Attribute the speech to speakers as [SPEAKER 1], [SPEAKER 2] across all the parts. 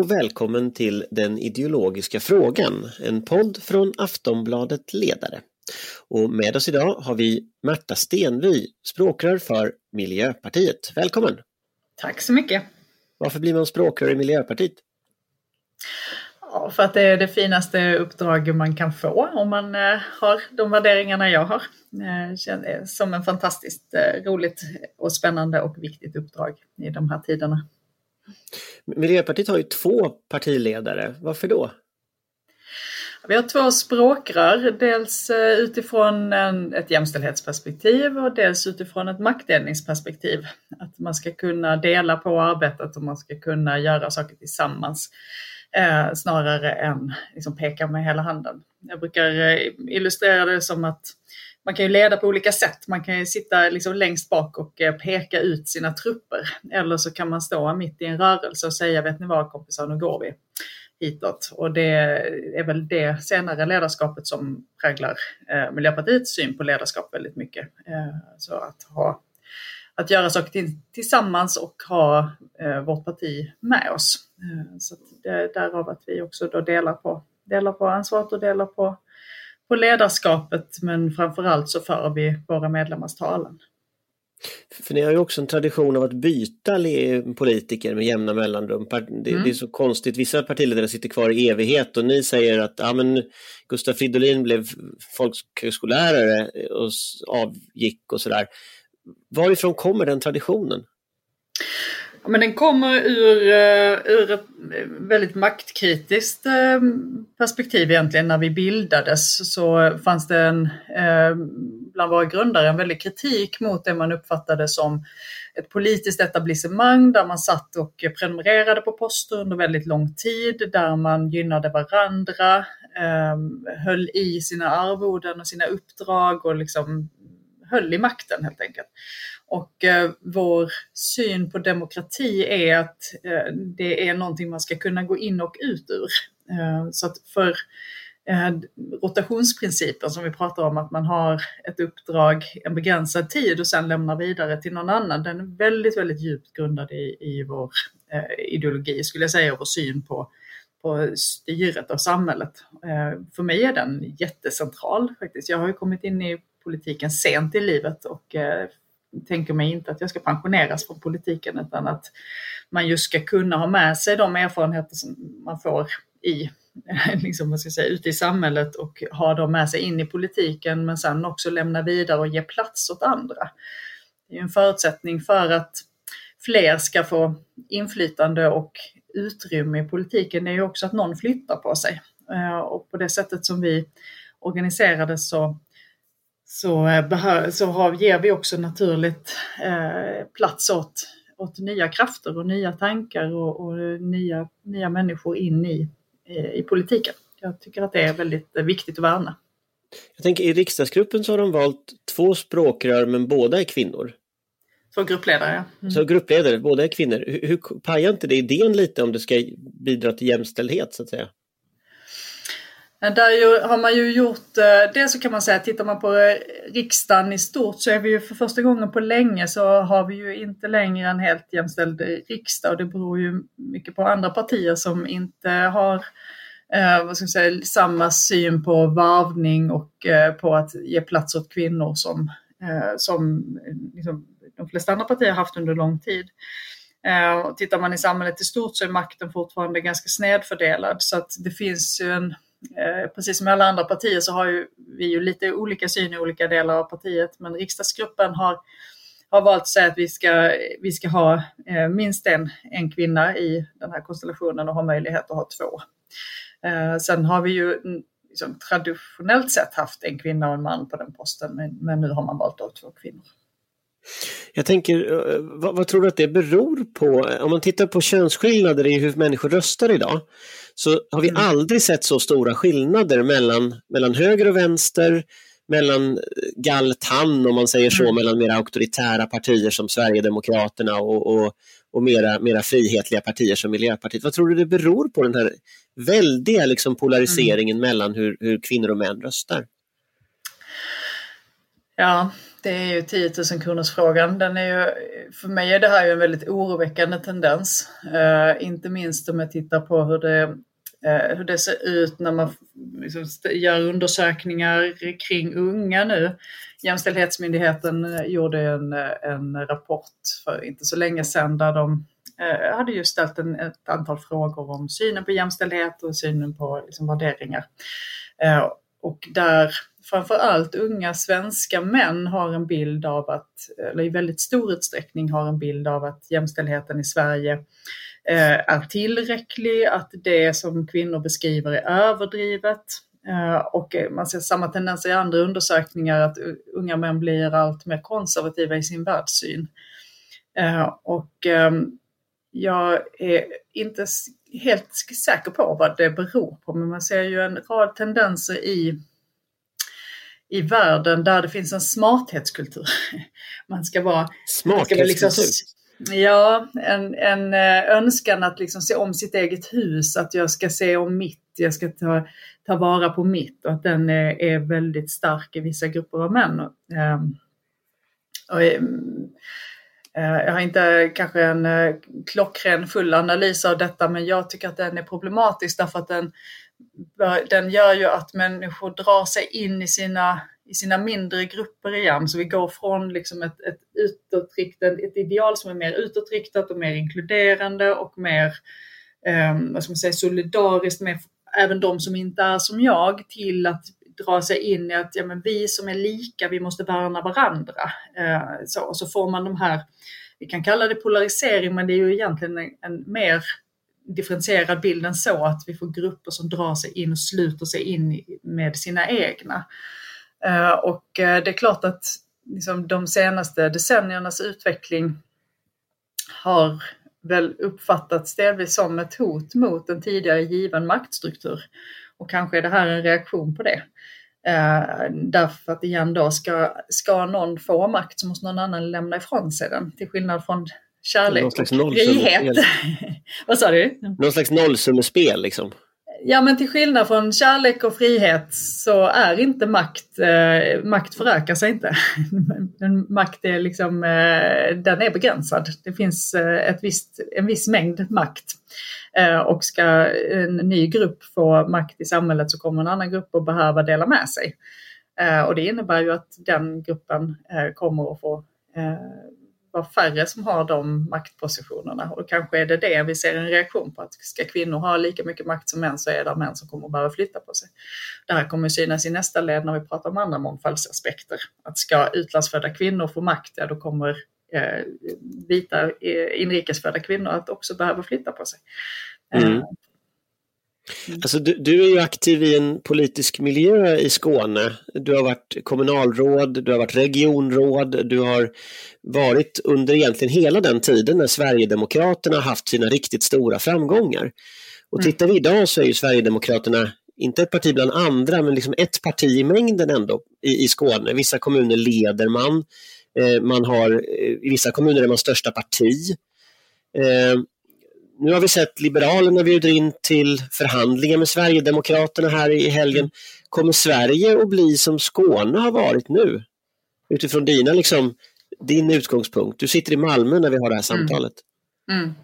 [SPEAKER 1] Och välkommen till Den ideologiska frågan, en podd från Aftonbladet Ledare. Och med oss idag har vi Märta Stenvy, språkrör för Miljöpartiet. Välkommen!
[SPEAKER 2] Tack så mycket!
[SPEAKER 1] Varför blir man språkrör i Miljöpartiet?
[SPEAKER 2] Ja, för att det är det finaste uppdrag man kan få om man eh, har de värderingarna jag har. Eh, som en fantastiskt eh, roligt och spännande och viktigt uppdrag i de här tiderna.
[SPEAKER 1] Miljöpartiet har ju två partiledare. Varför då?
[SPEAKER 2] Vi har två språkrör, dels eh, utifrån en, ett jämställdhetsperspektiv och dels utifrån ett maktdelningsperspektiv. Att man ska kunna dela på arbetet och man ska kunna göra saker tillsammans eh, snarare än liksom peka med hela handen. Jag brukar eh, illustrera det som att man kan ju leda på olika sätt. Man kan ju sitta liksom längst bak och eh, peka ut sina trupper. Eller så kan man stå mitt i en rörelse och säga, vet ni vad kompisar, nu går vi hitåt. Och det är väl det senare ledarskapet som präglar eh, Miljöpartiets syn på ledarskap väldigt mycket. Eh, så att, ha, att göra saker tillsammans och ha eh, vårt parti med oss. Eh, så det därav att vi också då delar på, delar på ansvaret och delar på på ledarskapet men framförallt så för vi våra medlemmars talan.
[SPEAKER 1] För ni har ju också en tradition av att byta politiker med jämna mellanrum. Det, mm. det, är så konstigt, vissa partiledare sitter kvar i evighet och ni säger att ja, men Gustav Fridolin blev folkhögskollärare och avgick och sådär. Varifrån kommer den traditionen?
[SPEAKER 2] Ja, men den kommer ur, eh, ur ett eh, väldigt maktkritiskt eh, perspektiv egentligen. När vi bildades så fanns det en, bland våra grundare en väldig kritik mot det man uppfattade som ett politiskt etablissemang där man satt och prenumererade på poster under väldigt lång tid, där man gynnade varandra, höll i sina arvoden och sina uppdrag och liksom höll i makten helt enkelt. Och eh, vår syn på demokrati är att eh, det är någonting man ska kunna gå in och ut ur. Eh, så att för eh, rotationsprincipen som vi pratar om, att man har ett uppdrag en begränsad tid och sen lämnar vidare till någon annan, den är väldigt, väldigt djupt grundad i, i vår eh, ideologi, skulle jag säga, och vår syn på på styret av samhället. Eh, för mig är den jättecentral faktiskt. Jag har ju kommit in i politiken sent i livet och eh, tänker mig inte att jag ska pensioneras från politiken utan att man just ska kunna ha med sig de erfarenheter som man får i, liksom, vad ska jag säga, ute i samhället och ha dem med sig in i politiken men sen också lämna vidare och ge plats åt andra. Det är en förutsättning för att fler ska få inflytande och utrymme i politiken är ju också att någon flyttar på sig. Eh, och på det sättet som vi organiserade så så, eh, så har, ger vi också naturligt eh, plats åt, åt nya krafter och nya tankar och, och nya, nya människor in i, i politiken. Jag tycker att det är väldigt viktigt att värna.
[SPEAKER 1] Jag tänker i riksdagsgruppen så har de valt två språkrör men båda är kvinnor.
[SPEAKER 2] Två gruppledare.
[SPEAKER 1] Mm. Så gruppledare, båda är kvinnor. Hur, hur pajar inte det idén lite om det ska bidra till jämställdhet så att säga?
[SPEAKER 2] Där har man ju gjort, eh, det så kan man säga, tittar man på eh, riksdagen i stort så är vi ju för första gången på länge så har vi ju inte längre en helt jämställd eh, riksdag och det beror ju mycket på andra partier som inte har eh, vad ska jag säga, samma syn på varvning och eh, på att ge plats åt kvinnor som, eh, som liksom, de flesta andra partier har haft under lång tid. Eh, tittar man i samhället i stort så är makten fortfarande ganska snedfördelad så att det finns ju en Eh, precis som i alla andra partier så har ju vi ju lite olika syn i olika delar av partiet, men riksdagsgruppen har, har valt att säga att vi ska, vi ska ha eh, minst en, en kvinna i den här konstellationen och ha möjlighet att ha två. Eh, sen har vi ju mm, liksom, traditionellt sett haft en kvinna och en man på den posten, men, men nu har man valt av två kvinnor.
[SPEAKER 1] Jag tänker, vad, vad, tror du att det beror på? Om man tittar på könsskillnader i hur människor röstar idag så har vi mm. aldrig sett så stora skillnader mellan, mellan höger och vänster, mellan galtan om man säger så, mm. mellan mer auktoritära partier som Sverigedemokraterna och, och, och mera, mera frihetliga partier som Miljöpartiet. Vad tror du det beror på den här väldiga liksom, polariseringen mm. mellan hur, hur kvinnor och män röstar?
[SPEAKER 2] Ja, det är ju 10 000 kronors frågan. Den är ju, för mig är det här ju en väldigt oroväckande tendens. Uh, inte minst om jag tittar på hur det, uh, hur det ser ut när man liksom gör undersökningar kring unga nu. Jämställdhetsmyndigheten eh, gjorde en, en rapport för inte så länge sedan där de uh, hade ju ställt en, ett antal frågor om synen på jämställdhet och synen på liksom, värderingar. och där framför allt unga svenska män har en bild av att, eller i väldigt stor utsträckning har en bild av att jämställdheten i Sverige eh, är tillräcklig, att det som kvinnor beskriver är överdrivet. Eh, och eh, man ser samma tendenser i andra undersökningar att unga män blir allt mer konservativa i sin världssyn. Och ehm, jag är inte helt säker på vad det beror på, men man ser ju en rad tendenser i i världen där det finns en smarthetskultur. Man ska vara...
[SPEAKER 1] Smarthetskultur? Liksom,
[SPEAKER 2] ja, en, en eh, önskan att liksom se om sitt eget hus, att jag ska se om mitt, jag ska ta, ta vara på mitt och att den är, är väldigt stark i vissa grupper av män. Um, och, um, jag har inte kanske en klockren full analys av detta men jag tycker att den är problematisk därför att den den gör ju att människor drar sig in i sina, i sina mindre grupper igen. Så vi går från liksom ett, ett, utåtriktat, ett ideal som är mer utåtriktat och mer inkluderande och mer eh, vad ska man säga, solidariskt med även de som inte är som jag till att dra sig in i att ja, men vi som är lika, vi måste värna varandra. Eh, så, så får man de här, vi kan kalla det polarisering, men det är ju egentligen en, en mer differentierad bilden så att vi får grupper som drar sig in och sluter sig in med sina egna. Eh, och eh, det är klart att liksom de senaste decenniernas utveckling har väl uppfattats delvis som ett hot mot en tidigare given maktstruktur. Och kanske är det här en reaktion på det. Eh, därför att igen då, ska, ska någon få makt så måste någon annan lämna ifrån sig den. Till skillnad från kärlek och frihet. Vad sa du?
[SPEAKER 1] Någon slags nollsummespel liksom.
[SPEAKER 2] Ja men till skillnad från kärlek och frihet så är inte makt, eh, makt förökar sig inte. Makt är liksom, eh, den är begränsad. Det finns eh, ett visst, en viss mängd makt. Eh, och ska en ny grupp få makt i samhället så kommer en annan grupp att behöva dela med sig. Eh, och det innebär ju att den gruppen eh, kommer att få vara färre som har de maktpositionerna. Och kanske är det det vi ser en reaktion på, att ska kvinnor ha lika mycket makt som män så är det män som kommer att behöva flytta på sig. Det här kommer synas i nästa led när vi pratar om andra mångfaldsaspekter. Att ska utlandsfödda kvinnor få makt, ja då kommer eh, vita eh, inrikesfödda kvinnor att också behöva flytta på sig. Mm.
[SPEAKER 1] Mm. Alltså, du, du, är ju aktiv i en politisk miljö i Skåne. Du har varit kommunalråd, du har varit regionråd, du har varit under egentligen hela den tiden när Sverigedemokraterna haft sina riktigt stora framgångar. Och mm. tittar vi idag så är ju Sverigedemokraterna inte ett parti bland andra, men liksom ett parti i mängden ändå i, i Skåne. Vissa kommuner leder man. Eh, man har, eh, I vissa kommuner är man största parti. Eh, nu har vi sett Liberalerna bjuder in till förhandlingar med Sverigedemokraterna här i helgen. Kommer Sverige att bli som Skåne har varit nu? Utifrån dina, liksom, din utgångspunkt. Du sitter i Malmö när vi har det här mm. samtalet. Mm. Mm.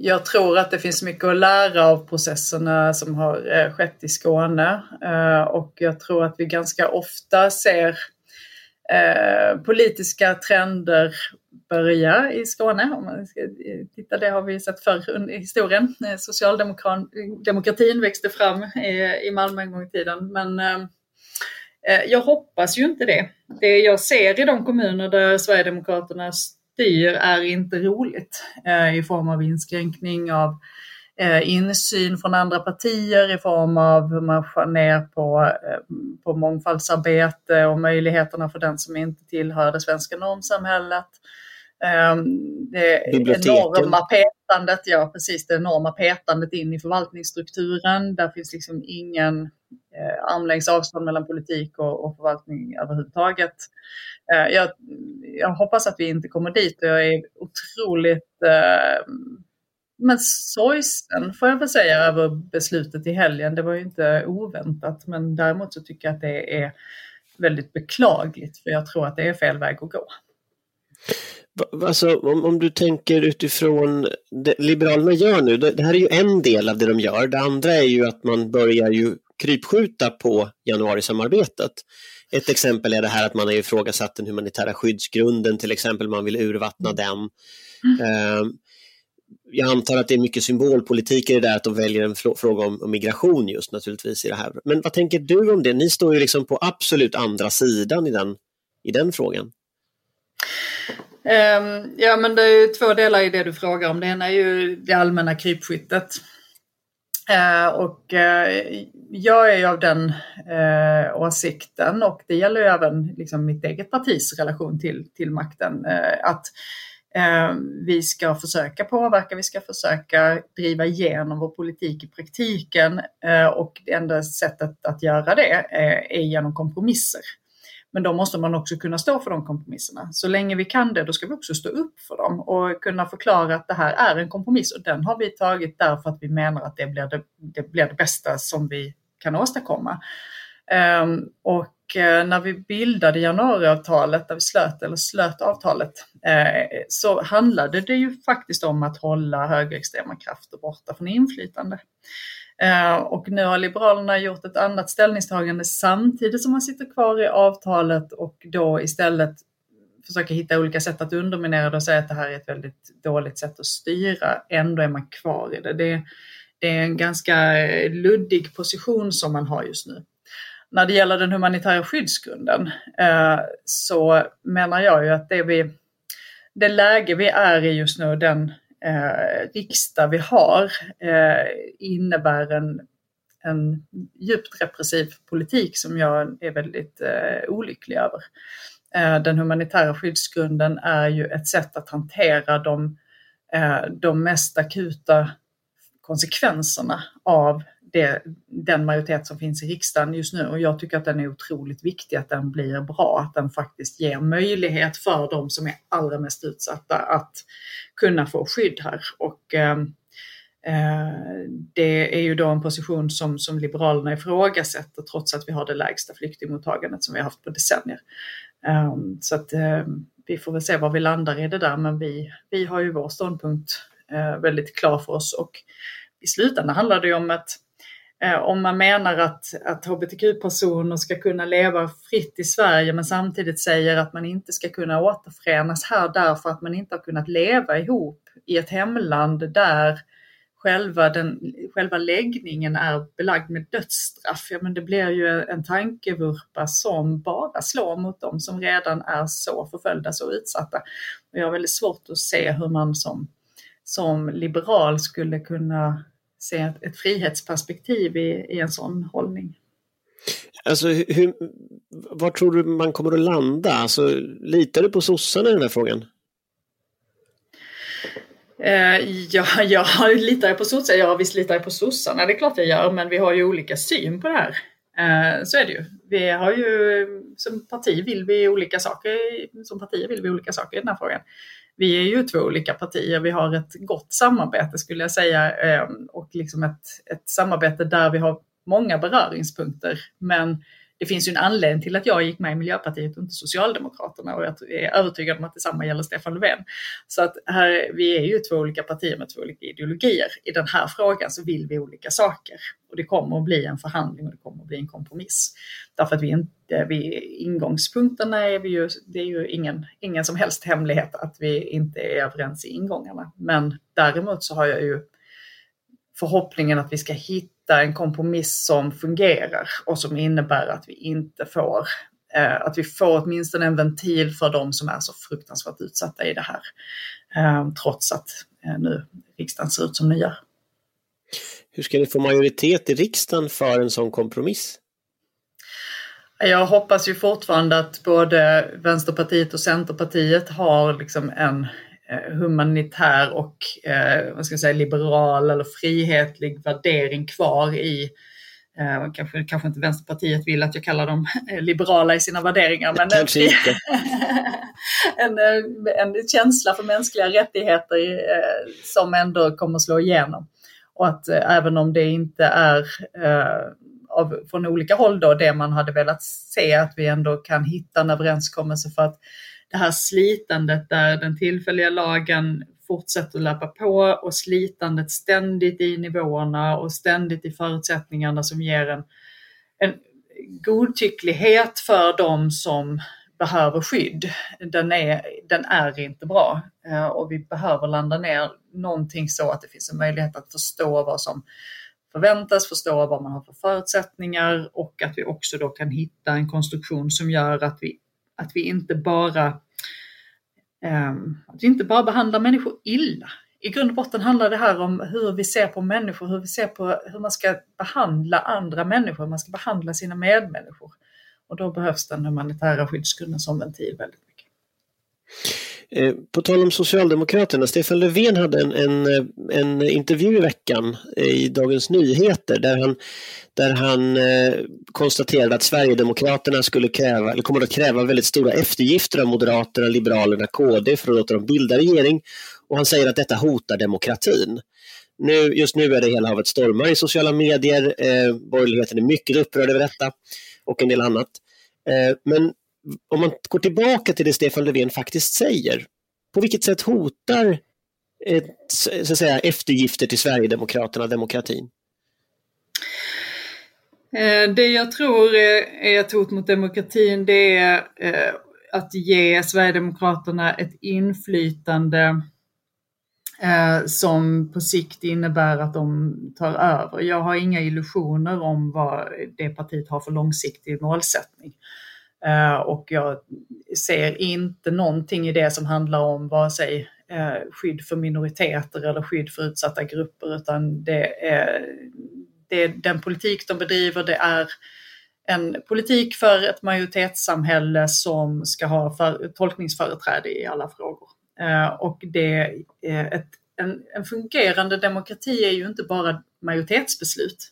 [SPEAKER 2] Jag tror att det finns mycket att lära av processerna som har uh, skett i Skåne. Uh, och jag tror att vi ganska ofta ser uh, politiska trender börja i Skåne. Om man ska eh, titta, det har vi sett förr i historien. Eh, Socialdemokratin växte fram eh, i Malmö en gång i tiden. Men jag hoppas ju inte det. Det jag ser i de kommuner där Sverigedemokraterna styr är inte roligt i form av inskränkning av insyn från andra partier i form av hur man skär ner på, på mångfaldsarbete och möjligheterna för den som inte tillhör det svenska normsamhället. Ehm, det enorma petandet, ja precis, det enorma petandet in i förvaltningsstrukturen. Där finns liksom ingen eh, armlängds avstånd mellan politik och, och förvaltning överhuvudtaget. Eh, jag, jag, hoppas att vi inte kommer dit och jag är otroligt eh, men sorgsen får jag väl säga över beslutet i helgen. Det var ju inte oväntat, men däremot så tycker jag att det är väldigt beklagligt, för jag tror att det är fel väg att gå.
[SPEAKER 1] Alltså, om, om du tänker utifrån det Liberalerna gör nu, det här är ju en del av det de gör. Det andra är ju att man börjar ju krypskjuta på januarisamarbetet. Ett exempel är det här att man har ifrågasatt den humanitära skyddsgrunden, till exempel man vill urvattna mm. den. Mm. Jag antar att det är mycket symbolpolitik i det där att de väljer en fråga om, om, migration just naturligtvis i det här. Men vad tänker du om det? Ni står ju liksom på absolut andra sidan i den, i den frågan.
[SPEAKER 2] Ehm, ja men det är ju två delar i det du frågar om. Det ena är ju det allmänna krypskyttet. Ehm, och eh, jag är ju av den eh, åsikten och det gäller ju även liksom, mitt eget partis relation till, till makten. Eh, att ehm, vi ska försöka påverka, vi ska försöka driva igenom vår politik i praktiken och det enda sättet att göra det är genom kompromisser. Men då måste man också kunna stå för de kompromisserna. Så länge vi kan det, då ska vi också stå upp för dem och kunna förklara att det här är en kompromiss och den har vi tagit därför att vi menar att det blir det, det, blir det bästa som vi kan åstadkomma. Um, och uh, när vi bildade januariavtalet, där vi slöt, eller slöt avtalet, uh, så handlade det ju faktiskt om att hålla högerextrema krafter borta från inflytande. Eh, och nu har Liberalerna gjort ett annat ställningstagande samtidigt som man sitter kvar i avtalet och då istället försöker hitta olika sätt att underminera det och säga att det här är ett väldigt dåligt sätt att styra. Ändå är man kvar i det. Det, det är en ganska luddig position som man har just nu. När det gäller den humanitära skyddsgrunden eh, så menar jag ju att det, vi, det läge vi är i just nu, den eh, riksdag vi har eh, innebär en, en djupt repressiv politik som jag är väldigt eh, olycklig över. Eh, den humanitära skyddsgrunden är ju ett sätt att hantera de, eh, de mest akuta konsekvenserna av det, den majoritet som finns i riksdagen just nu och jag tycker att den är otroligt viktig, att den blir bra, att den faktiskt ger möjlighet för de som är allra mest utsatta att kunna få skydd här. Och ehm, eh, det är ju då en position som, som Liberalerna ifrågasätter trots att vi har det lägsta flyktingmottagandet som vi har haft på decennier. Eh, så att eh, vi får väl se var vi landar i det där men vi, vi har ju vår ståndpunkt eh, väldigt klar för oss och i slutändan handlar det ju om att Eh, om man menar att, att hbtq-personer ska kunna leva fritt i Sverige men samtidigt säger att man inte ska kunna återförenas här därför att man inte har kunnat leva ihop i ett hemland där själva, den, själva läggningen är belagd med dödsstraff. Ja, men det blir ju en tankevurpa som bara slår mot dem som redan är så förföljda, så utsatta. Och jag har väldigt svårt att se hur man som, som liberal skulle kunna se ett, ett frihetsperspektiv i, i en sån hållning.
[SPEAKER 1] Alltså, hur, var tror du man kommer att landa? Alltså, litar du på sossarna i den här frågan?
[SPEAKER 2] Eh, ja, jag litar på sossarna. Ja, visst litar jag på sossarna. Det är klart jag gör, men vi har ju olika syn på det här. Eh, så är det ju. Vi har ju, som parti vill vi olika saker, som partier vill vi olika saker i den här frågan vi är ju två olika partier, vi har ett gott samarbete skulle jag säga eh, och liksom ett, ett samarbete där vi har många beröringspunkter. Men det finns ju en anledning till att jag gick med i Miljöpartiet och inte Socialdemokraterna och jag är övertygad om att detsamma gäller Stefan Löfven. Så att här, vi är ju två olika partier med två olika ideologier. I den här frågan så vill vi olika saker och det kommer att bli en förhandling och det kommer att bli en kompromiss. Därför att vi inte, vi, ingångspunkterna är vi ju, det är ju ingen, ingen som helst hemlighet att vi inte är överens i ingångarna. Men däremot så har jag ju förhoppningen att vi ska hitta en kompromiss som fungerar och som innebär att vi inte får eh, att vi får åtminstone en ventil för de som är så fruktansvärt utsatta i det här. Eh, trots att eh, nu riksdagen ser ut som den gör.
[SPEAKER 1] Hur ska ni få majoritet i riksdagen för en sån kompromiss?
[SPEAKER 2] Jag hoppas ju fortfarande att både Vänsterpartiet och Centerpartiet har liksom en humanitär och eh, vad ska jag säga, liberal eller frihetlig värdering kvar i Eh, kanske, kanske inte Vänsterpartiet vill att jag kallar dem liberala i sina värderingar. Men, en, en känsla för mänskliga rättigheter eh, som ändå kommer slå igenom. Och att eh, även om det inte är eh, av, från olika håll då det man hade velat se, att vi ändå kan hitta en överenskommelse för att det här slitandet där den tillfälliga lagen fortsätter löpa på och slitandet ständigt i nivåerna och ständigt i förutsättningarna som ger en, en godtycklighet för dem som behöver skydd. Den är, den är inte bra eh, och vi behöver landa ner någonting så att det finns en möjlighet att förstå vad som förväntas, förstå vad man har för förutsättningar och att vi också då kan hitta en konstruktion som gör att vi, att vi inte bara ehm, att vi inte bara behandlar människor illa. I grund och botten handlar det här om hur vi ser på människor, hur vi ser på hur man ska behandla andra människor, hur man ska behandla sina medmänniskor. Och då behövs den humanitära skyddsgrunden som ventil väldigt mycket.
[SPEAKER 1] Eh, på tal om Socialdemokraterna, Stefan Löfven hade en, en, eh, en intervju i veckan eh, i Dagens Nyheter där han, där han eh, konstaterade att Sverigedemokraterna skulle kräva, eller kommer att kräva väldigt stora eftergifter av Moderaterna, Liberalerna, KD för att låta dem bilda regering. Och han säger att detta hotar demokratin. Nu, just nu är det hela havet stormar i sociala medier, eh, borgerligheten är mycket upprörd över detta och en del annat. Eh, men om man går tillbaka till det Stefan Löfven faktiskt säger, på vilket sätt hotar ett, så att säga, eftergifter till Sverigedemokraterna demokratin?
[SPEAKER 2] Eh, det jag tror är ett hot mot demokratin det är eh, att ge Sverigedemokraterna ett inflytande eh, som på sikt innebär att de tar över. Jag har inga illusioner om vad det partiet har för långsiktig målsättning. Eh, och jag ser inte någonting i det som handlar om vare sig eh, skydd för minoriteter eller skydd för utsatta grupper utan det är, det är den politik de bedriver, det är en politik för ett majoritetssamhälle som ska ha för, tolkningsföreträde i alla frågor. Eh, och det ett, en, en fungerande demokrati är ju inte bara majoritetsbeslut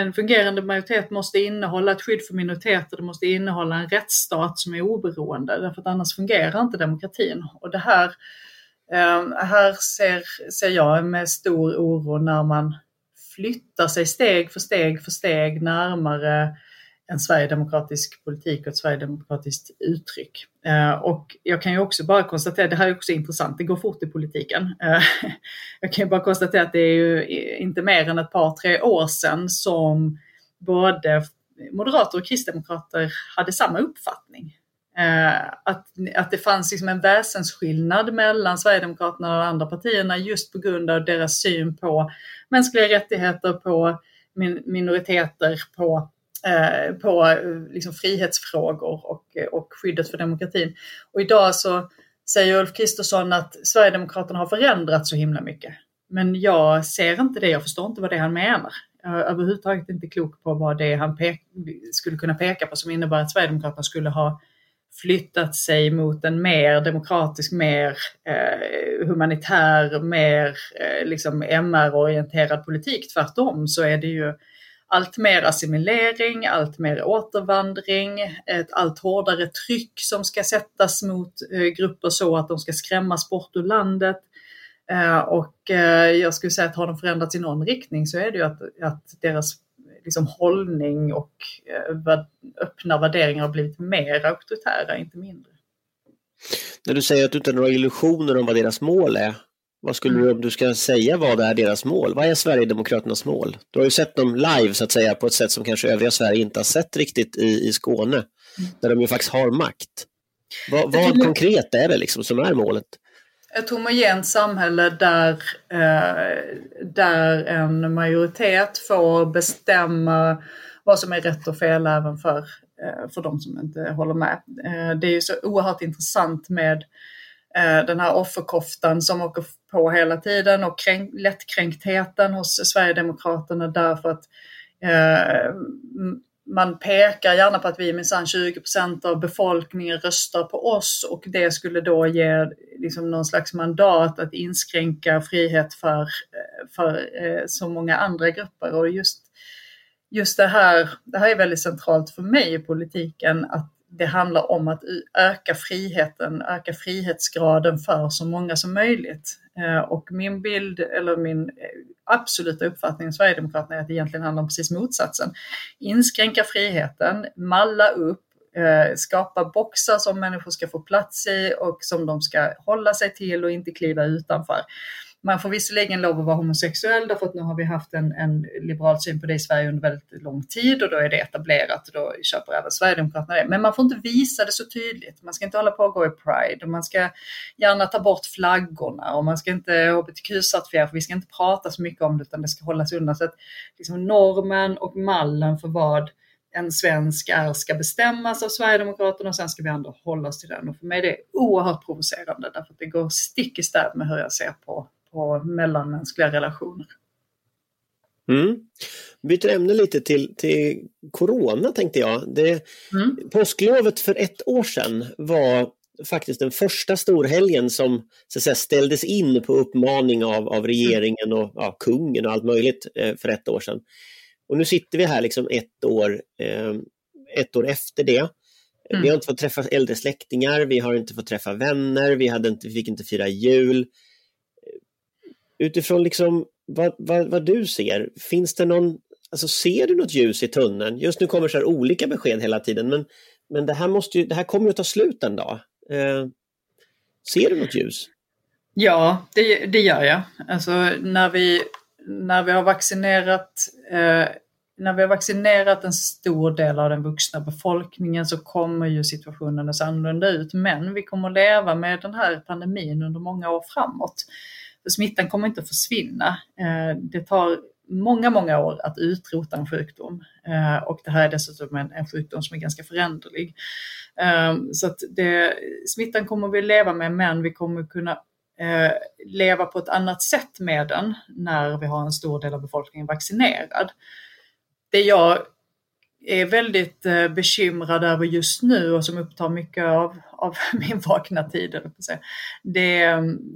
[SPEAKER 2] en fungerande majoritet måste innehålla ett skydd för minoriteter, det måste innehålla en rättsstat som är oberoende, därför att annars fungerar inte demokratin. Och det här, ehm, här ser, ser jag med stor oro när man flyttar sig steg för steg för steg närmare en sverigedemokratisk politik och ett sverigedemokratiskt uttryck. Eh, och jag kan ju också bara konstatera, det här är också intressant, det går fort i politiken. Eh, jag kan ju bara konstatera att det är ju inte mer än ett par, tre år sedan som både moderater och kristdemokrater hade samma uppfattning. Eh, att, att det fanns liksom en väsensskillnad mellan Sverigedemokraterna och de andra partierna just på grund av deras syn på mänskliga rättigheter, på minoriteter, på Eh, på eh, liksom frihetsfrågor och, eh, och skyddet för demokratin. Och idag så säger Ulf Kristersson att Sverigedemokraterna har förändrats så himla mycket. Men jag ser inte det, jag förstår inte vad det är han menar. Jag är överhuvudtaget inte klok på vad det är han skulle kunna peka på som innebär att Sverigedemokraterna skulle ha flyttat sig mot en mer demokratisk, mer eh, humanitär, mer eh, liksom MR-orienterad politik. Tvärtom så är det ju allt mer assimilering, allt mer återvandring, ett allt hårdare tryck som ska sättas mot eh, grupper så att de ska skrämmas bort ur landet. Eh, och eh, jag skulle säga att har de förändrats i någon riktning så är det ju att, att deras liksom, hållning och öppna värderingar har blivit mer auktoritära, inte mindre.
[SPEAKER 1] När du säger att du inte har några illusioner om vad deras mål är, vad skulle du, om du ska säga vad är deras mål? Vad är Sverigedemokraternas mål? Du har ju sett dem live så att säga på ett sätt som kanske övriga Sverige inte har sett riktigt i, i Skåne, mm. där de ju faktiskt har makt. Vad, vad konkret är det liksom som är målet?
[SPEAKER 2] Ett homogent samhälle där, eh, där en majoritet får bestämma vad som är rätt och fel även för, eh, för de som inte håller med. Eh, det är ju så oerhört intressant med Eh, den här offerkoftan som åker på hela tiden och kränk, lättkränktheten hos Sverigedemokraterna därför att eh, man pekar gärna på att vi minsann 20 procent av befolkningen röstar på oss och det skulle då ge liksom någon slags mandat att inskränka frihet för, eh, för eh, så många andra grupper. Och just, just det här, det här är väldigt centralt för mig i politiken, att det handlar om att öka friheten, öka frihetsgraden för så många som möjligt. Eh, och min bild, eller min eh, absoluta uppfattning om Sverigedemokraterna är att det egentligen handlar om precis motsatsen. Inskränka friheten, malla upp, eh, skapa boxar som människor ska få plats i och som de ska hålla sig till och inte kliva utanför. Man får visserligen lov att vara homosexuell därför att nu har vi haft en, en liberal syn på det i Sverige under väldigt lång tid och då är det etablerat och då köper även Sverigedemokraterna det. Men man får inte visa det så tydligt. Man ska inte hålla på och gå i Pride och man ska gärna ta bort flaggorna och man ska inte hbtq-certifiera för vi ska inte prata så mycket om det utan det ska hållas undan. Så att liksom normen och mallen för vad en svensk är ska bestämmas av Sverigedemokraterna och sen ska vi andra hålla oss till den. Och för mig är det oerhört provocerande därför att det går stick i stäv med hur jag ser på på mellanmänskliga relationer.
[SPEAKER 1] Mm. Byter ämne lite till, till Corona tänkte jag. Det, mm. Påsklovet för ett år sedan var faktiskt den första storhelgen som så säga, ställdes in på uppmaning av, av regeringen och ja, kungen och allt möjligt eh, för ett år sedan. Och nu sitter vi här liksom ett år, eh, ett år efter det. Mm. Vi har inte fått träffa äldre släktingar, vi har inte fått träffa vänner, vi, hade inte, vi fick inte fira jul utifrån liksom vad, vad, vad, du ser, finns det någon, alltså ser du något ljus i tunneln? Just nu kommer så här olika besked hela tiden, men, men det här, måste ju, det här kommer ju att ta slut en dag. Eh, ser du något ljus?
[SPEAKER 2] Ja, det, det gör jag. Alltså när vi, när vi har vaccinerat eh, när vi har vaccinerat en stor del av den vuxna befolkningen så kommer ju situationen att se annorlunda ut. Men vi kommer att leva med den här pandemin under många år framåt. För smittan kommer inte att försvinna. Eh, det tar många, många år att utrota en sjukdom. Eh, och det här är dessutom en, en sjukdom som är ganska föränderlig. Eh, så att det, smittan kommer vi leva med, men vi kommer kunna leva på ett annat sätt med den när vi har en stor del av befolkningen vaccinerad. Det jag är väldigt eh, bekymrad över just nu och som upptar mycket av, av min vakna tid. Det,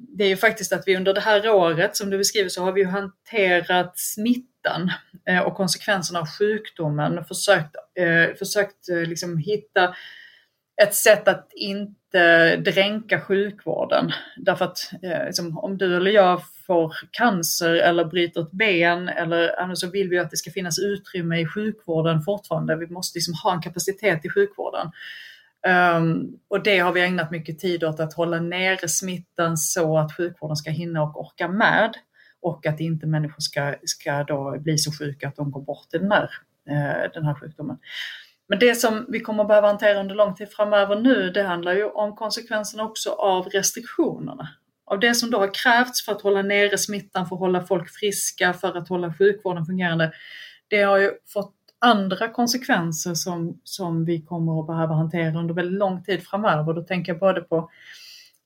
[SPEAKER 2] det är ju faktiskt att vi under det här året, som du beskriver, så har vi hanterat smittan eh, och konsekvenserna av sjukdomen. Försökt, eh, försökt liksom hitta ett sätt att inte Eh, dränka sjukvården. Därför att eh, liksom, om du eller jag får cancer eller bryter ett ben eller så vill vi att det ska finnas utrymme i sjukvården fortfarande. Vi måste liksom ha en kapacitet i sjukvården. Um, och det har vi ägnat mycket tid åt att hålla nere smittan så att sjukvården ska hinna och orka med och att inte människor ska, ska då bli så sjuka att de går bort i den här, uh, den här sjukdomen. Men det som vi kommer behöva hantera under lång tid framöver nu, det handlar ju om konsekvenserna också av restriktionerna av det som då har krävts för att hålla nere smittan, för att hålla folk friska, för att hålla sjukvården fungerande, det har ju fått andra konsekvenser som, som vi kommer att behöva hantera under väldigt lång tid framöver. Då tänker jag både på,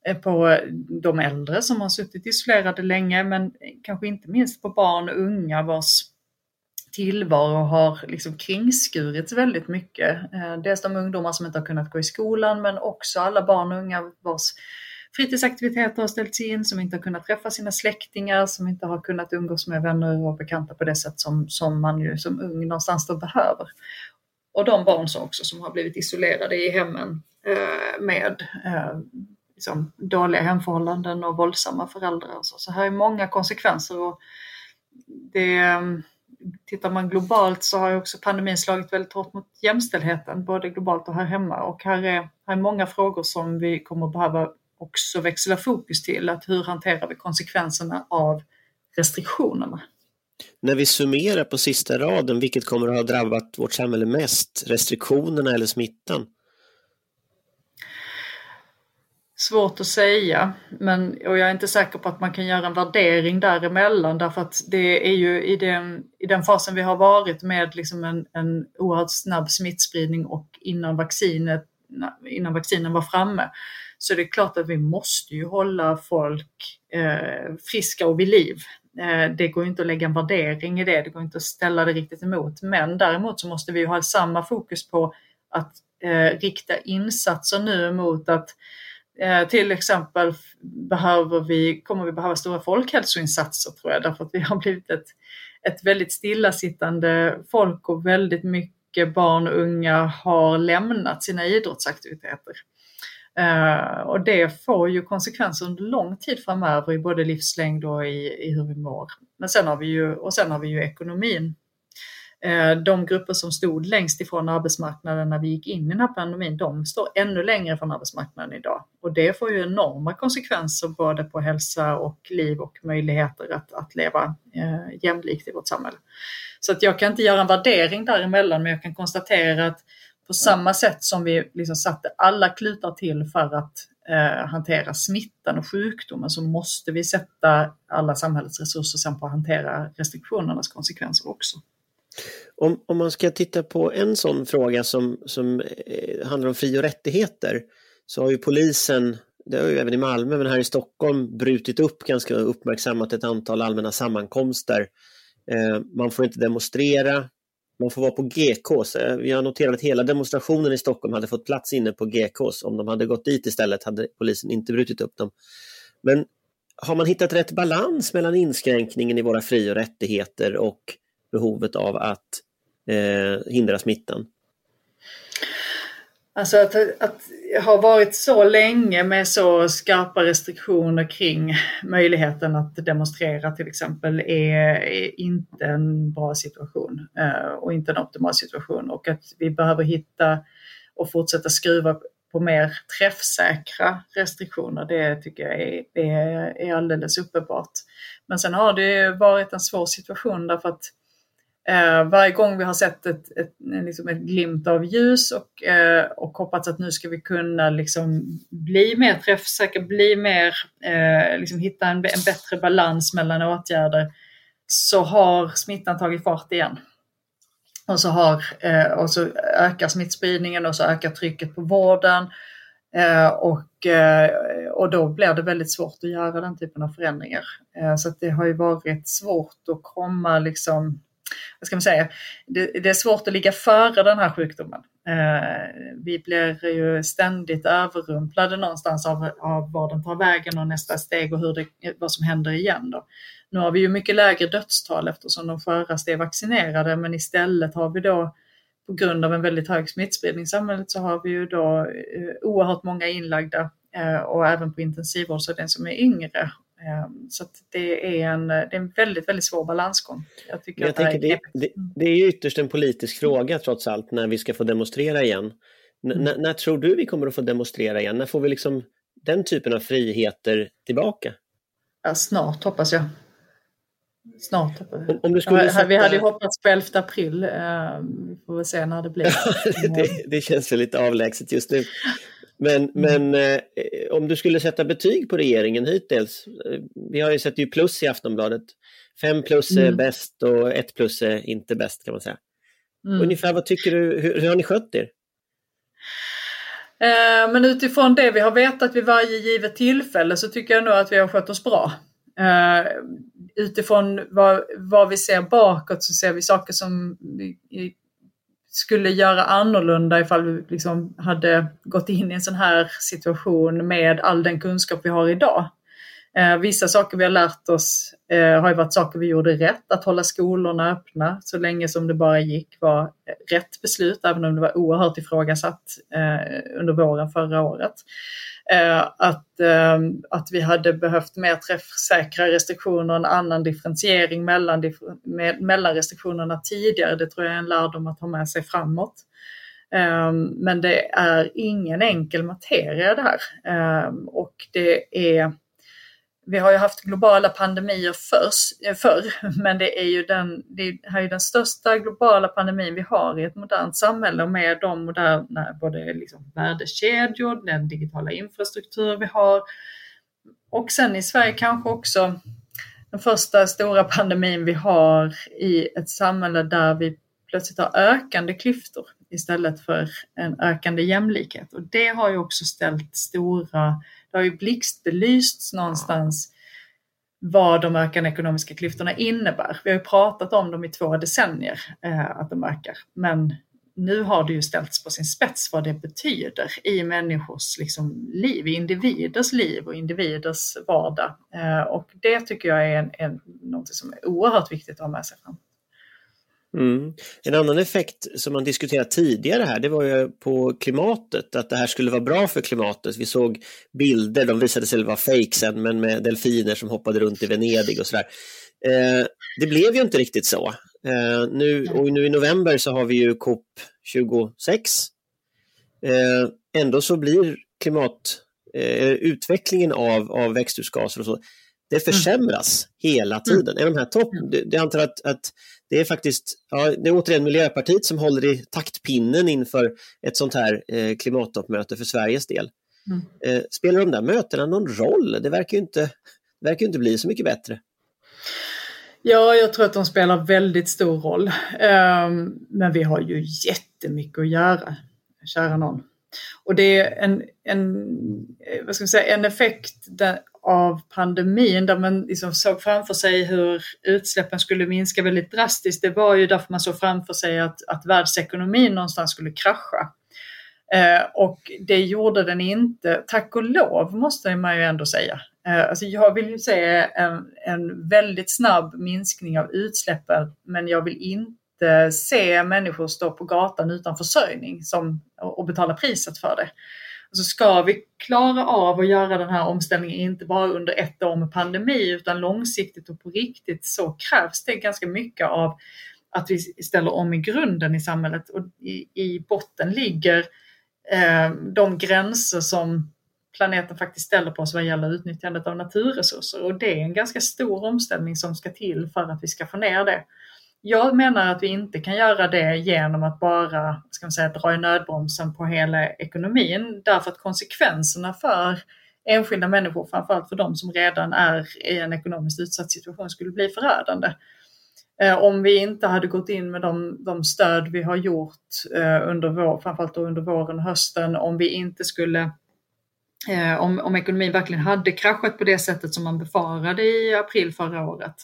[SPEAKER 2] eh, på eh, de äldre som har suttit isolerade länge, men kanske inte minst på barn och unga vars tillvaro har liksom kringskurits väldigt mycket. Eh, dels de ungdomar som inte har kunnat gå i skolan, men också alla barn och unga vars fritidsaktiviteter har ställts in, som inte har kunnat träffa sina släktingar, som inte har kunnat umgås med vänner och bekanta på det sätt som, som man ju som ung någonstans då behöver. Och de barn som också som har blivit isolerade i hemmen eh, med eh, liksom dåliga hemförhållanden och våldsamma föräldrar. Och så. så här är många konsekvenser. Och det, eh, tittar man globalt så har ju också pandemin slagit väldigt hårt mot jämställdheten, både globalt och här hemma. Och här är, här är många frågor som vi kommer behöva också växla fokus till. Att hur hanterar vi konsekvenserna av restriktionerna?
[SPEAKER 1] När vi summerar på sista raden, vilket kommer att ha drabbat vårt samhälle mest? Restriktionerna eller smittan?
[SPEAKER 2] Svårt att säga, men, och jag är inte säker på att man kan göra en värdering däremellan därför att det är ju i den, i den fasen vi har varit med liksom en, en oerhört snabb smittspridning och innan vaccinet innan vaccinen var framme så det är klart att vi måste ju hålla folk eh, friska och vid liv. Eh, det går inte att lägga en värdering i det, det går inte att ställa det riktigt emot. Men däremot så måste vi ha samma fokus på att eh, rikta insatser nu mot att eh, till exempel behöver vi, kommer vi behöva stora folkhälsoinsatser tror jag, därför att vi har blivit ett, ett väldigt stillasittande folk och väldigt mycket barn och unga har lämnat sina idrottsaktiviteter. Eh, och det får ju konsekvenser under lång tid framöver i både livslängd och i, i hur vi mår. Men sen har vi ju, och sen har vi ju ekonomin Eh, de grupper som stod längst ifrån arbetsmarknaden när vi gick in i den här pandemin, de står ännu längre från arbetsmarknaden idag. Och det får ju enorma konsekvenser både på hälsa och liv och möjligheter att, att leva eh, jämlikt i vårt samhälle. Så att jag kan inte göra en värdering däremellan, men jag kan konstatera att på samma sätt som vi liksom satte alla klutar till för att eh, hantera smittan och sjukdomen så måste vi sätta alla samhällets resurser sen på att hantera restriktionernas konsekvenser också.
[SPEAKER 1] Om, om man ska titta på en sån fråga som, som eh, handlar om fri och rättigheter så har ju polisen, det har ju även i Malmö men här i Stockholm, brutit upp ganska uppmärksammat ett antal allmänna sammankomster. Eh, man får inte demonstrera, man får vara på GKs. Jag eh, vi har noterat att hela demonstrationen i Stockholm hade fått plats inne på GKs. Om de hade gått dit istället hade polisen inte brutit upp dem. Men har man hittat rätt balans mellan inskränkningen i våra fri och rättigheter och behovet av att eh, hindra smittan?
[SPEAKER 2] Alltså att, att ha varit så länge med så skarpa restriktioner kring möjligheten att demonstrera till exempel är, är inte en bra situation eh, och inte en optimal situation och att vi behöver hitta och fortsätta skruva på mer träffsäkra restriktioner, det tycker jag är, är, är alldeles uppenbart. Men sen har det varit en svår situation därför att Eh, varje gång vi har sett ett, ett, liksom ett glimt av ljus och, eh, och hoppats att nu ska vi kunna liksom bli mer träffsäkra, bli mer, eh, liksom hitta en, en, bättre balans mellan åtgärder, så har smittan tagit fart igen. Och så, har, eh, och så ökar smittspridningen och så ökar trycket på vården. Eh, och, eh, och då blir det väldigt svårt att göra den typen av förändringar. Eh, så det har ju varit svårt att komma liksom vad ska man säga, det, det, är svårt att ligga före den här sjukdomen. Eh, vi blir ju ständigt överrumplade någonstans av, av var den tar vägen och nästa steg och hur det, vad som händer igen. Då. Nu har vi ju mycket lägre dödstal eftersom de sköraste är vaccinerade men istället har vi då på grund av en väldigt hög smittspridning i samhället så har vi ju då eh, oerhört många inlagda eh, och även på intensivvård så den som är yngre så det är, en, det är en väldigt, väldigt svår balansgång.
[SPEAKER 1] Jag tycker, jag tänker det, är, det, det, är ytterst en politisk fråga trots allt när vi ska få demonstrera igen. Mm. När tror du vi kommer att få demonstrera igen? När får vi liksom den typen av friheter tillbaka?
[SPEAKER 2] Ja, snart hoppas jag. Snart. Om, om du skulle sätta... Vi hade ju hoppats på 11 april. Ehm, vi får väl se när det blir.
[SPEAKER 1] det, det känns väl lite avlägset just nu. Men, mm. men eh, om du skulle sätta betyg på regeringen hittills. Eh, vi har ju sett ju plus i Aftonbladet. Fem plus är mm. bäst och ett plus är inte bäst kan man säga. Mm. Ungefär vad tycker du, hur, hur har ni skött er?
[SPEAKER 2] Eh, men utifrån det vi har vetat vid varje givet tillfälle så tycker jag nog att vi har skött oss bra. Eh, utifrån vad, vad vi ser bakåt så ser vi saker som skulle göra annorlunda ifall vi liksom hade gått in i en sån här situation med all den kunskap vi har idag. Eh, vissa saker vi har lärt oss eh, har ju varit saker vi gjorde rätt. Att hålla skolorna öppna så länge som det bara gick var rätt beslut, även om det var oerhört ifrågasatt eh, under våren förra året. Eh, att, eh, att vi hade behövt mer träffsäkra restriktioner, en annan differentiering mellan, med, mellan restriktionerna tidigare. Det tror jag är en lärdom att ha med sig framåt. Eh, men det är ingen enkel materia det här. Eh, och det är vi har ju haft globala pandemier förr, men det är ju den, det här är den största globala pandemin vi har i ett modernt samhälle och med de moderna både liksom värdekedjor, den digitala infrastruktur vi har och sen i Sverige kanske också den första stora pandemin vi har i ett samhälle där vi plötsligt har ökande klyftor istället för en ökande jämlikhet. Och det har ju också ställt stora det har ju blixtbelysts någonstans vad de ökande ekonomiska klyftorna innebär. Vi har ju pratat om dem i två decennier, eh, att de ökar. Men nu har det ju ställts på sin spets vad det betyder i människors liksom, liv, i individers liv och individers vardag. Eh, och det tycker jag är en, en, något som är oerhört viktigt att ha med sig fram.
[SPEAKER 1] Mm. En annan effekt som man diskuterat tidigare här, det var ju på klimatet, att det här skulle vara bra för klimatet. Vi såg bilder, de visade sig vara fejk sen, men med delfiner som hoppade runt i Venedig och sådär. Eh, det blev ju inte riktigt så. Eh, nu, och nu i november så har vi ju COP26. Eh, ändå så blir klimat, eh, utvecklingen av, av växthusgaser och så, det försämras mm. hela tiden. Mm. Är de här topp, det, jag antar att, att det är faktiskt, ja, det är återigen Miljöpartiet som håller i taktpinnen inför ett sånt här eh, klimattoppmöte för Sveriges del. Mm. Eh, spelar de där mötena någon roll? Det verkar ju inte, verkar inte bli så mycket bättre.
[SPEAKER 2] Ja, jag tror att de spelar väldigt stor roll. Um, men vi har ju jättemycket att göra, kära någon. Och det är en, en, eh, vad ska säga, en effekt där, av pandemin där man liksom såg framför sig hur utsläppen skulle minska väldigt drastiskt. Det var ju därför man såg framför sig att, att världsekonomin någonstans skulle krascha. Eh, och det gjorde den inte, tack och lov måste man ju ändå säga. Eh, alltså jag vill ju se en, en väldigt snabb minskning av utsläppen men jag vill inte Eh, se människor stå på gatan utan försörjning som, och betala priset för det. Alltså ska vi klara av att göra den här omställningen, inte bara under ett år med pandemi, utan långsiktigt och på riktigt, så krävs det ganska mycket av att vi ställer om i grunden i samhället. Och i, i botten ligger eh, de gränser som planeten faktiskt ställer på oss vad gäller utnyttjandet av naturresurser. Och det är en ganska stor omställning som ska till för att vi ska få ner det. Jag menar att vi inte kan göra det genom att bara ska man säga, dra i nödbromsen på hela ekonomin därför att konsekvenserna för enskilda människor, framförallt för de som redan är i en ekonomiskt utsatt situation, skulle bli förödande. Eh, om vi inte hade gått in med de, de stöd vi har gjort eh, under vår, framförallt under våren och hösten, om vi inte skulle eh, om, om ekonomin verkligen hade kraschat på det sättet som man befarade i april förra året,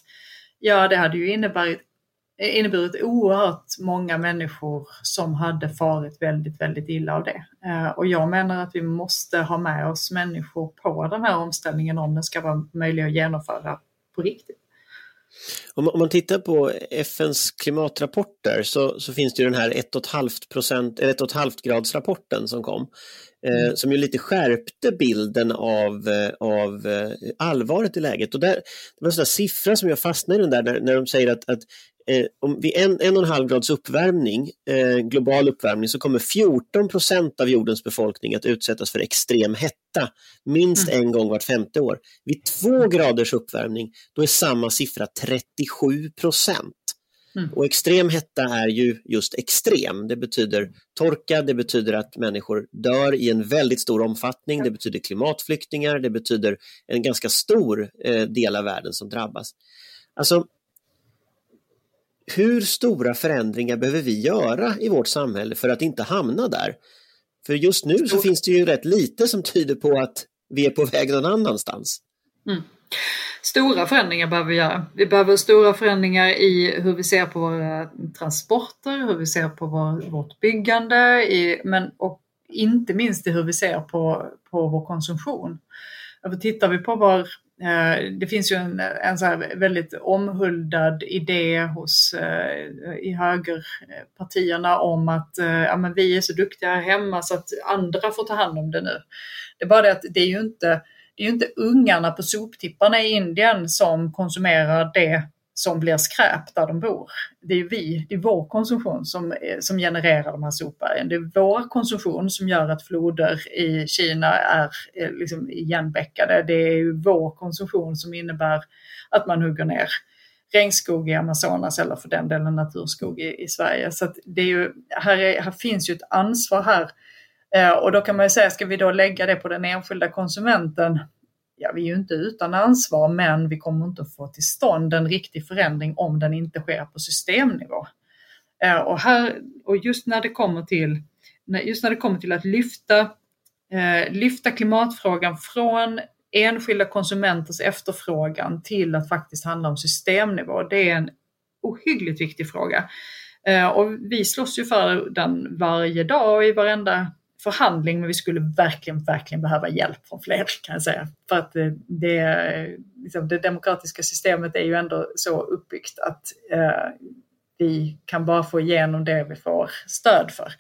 [SPEAKER 2] ja det hade ju inneburit inneburit oerhört många människor som hade farit väldigt, väldigt illa av det. Eh, och jag menar att vi måste ha med oss människor på den här omställningen om den ska vara möjlig att genomföra på riktigt.
[SPEAKER 1] Om, man tittar på FNs klimatrapporter så, så finns det ju den här 1,5% gradsrapporten som kom. Eh, mm. som ju lite skärpte bilden av, eh, av eh, allvaret i läget. Och där, det var en sån siffra som jag fastnade i den där när, när de säger att, att eh, om vid en, en och en halv grads uppvärmning, eh, global uppvärmning, så kommer 14 procent av jordens befolkning att utsättas för extrem hetta minst mm. en gång vart femte år. Vid två graders uppvärmning, då är samma siffra 37 procent. Mm. Och extrem hetta är ju just extrem. Det betyder torka, det betyder att människor dör i en väldigt stor omfattning, det betyder klimatflyktingar, det betyder en ganska stor eh, del av världen som drabbas. Alltså, hur stora förändringar behöver vi göra i vårt samhälle för att inte hamna där? För just nu så finns det ju rätt lite som tyder på att vi är på väg någon annanstans. Mm.
[SPEAKER 2] Stora förändringar behöver vi göra. Vi behöver stora förändringar i hur vi ser på våra transporter, hur vi ser på vår, vårt byggande, i, men och inte minst i hur vi ser på, på vår konsumtion. För tittar vi på Eh, Eh, det finns ju en, en så väldigt omhuldad idé hos, eh, i högerpartierna om att eh, ja, men vi är så duktiga här hemma så att andra får ta hand om det nu. Det är bara det att det är ju inte, det är ju inte ungarna på soptipparna i Indien som konsumerar det som blir skräp där de bor. Det är vi, det är vår konsumtion som, eh, som genererar de här sopbergen. Det är vår konsumtion som gör att floder i Kina är eh, liksom igenbäckade. Det är vår konsumtion som innebär att man hugger ner regnskog i Amazonas eller för den delen naturskog i, i Sverige. Så det är ju, här, är, här finns ju ett ansvar här. Eh, och då kan man ju säga, ska vi då lägga det på den enskilda konsumenten? Ja, vi är ju inte utan ansvar, men vi kommer inte att få till stånd en riktig förändring om den inte sker på systemnivå. Eh, och, här, och just när det kommer till, just när det kommer till att lyfta, eh, lyfta klimatfrågan från enskilda konsumenters efterfrågan till att faktiskt handla om systemnivå, det är en ohyggligt viktig fråga. Eh, och vi slåss ju för den varje dag och i varenda förhandling men vi skulle verkligen, verkligen behöva hjälp från fler kan jag säga. För att eh, det, liksom, det demokratiska systemet är ju ändå så uppbyggt att eh, vi kan bara få igenom det vi får stöd för.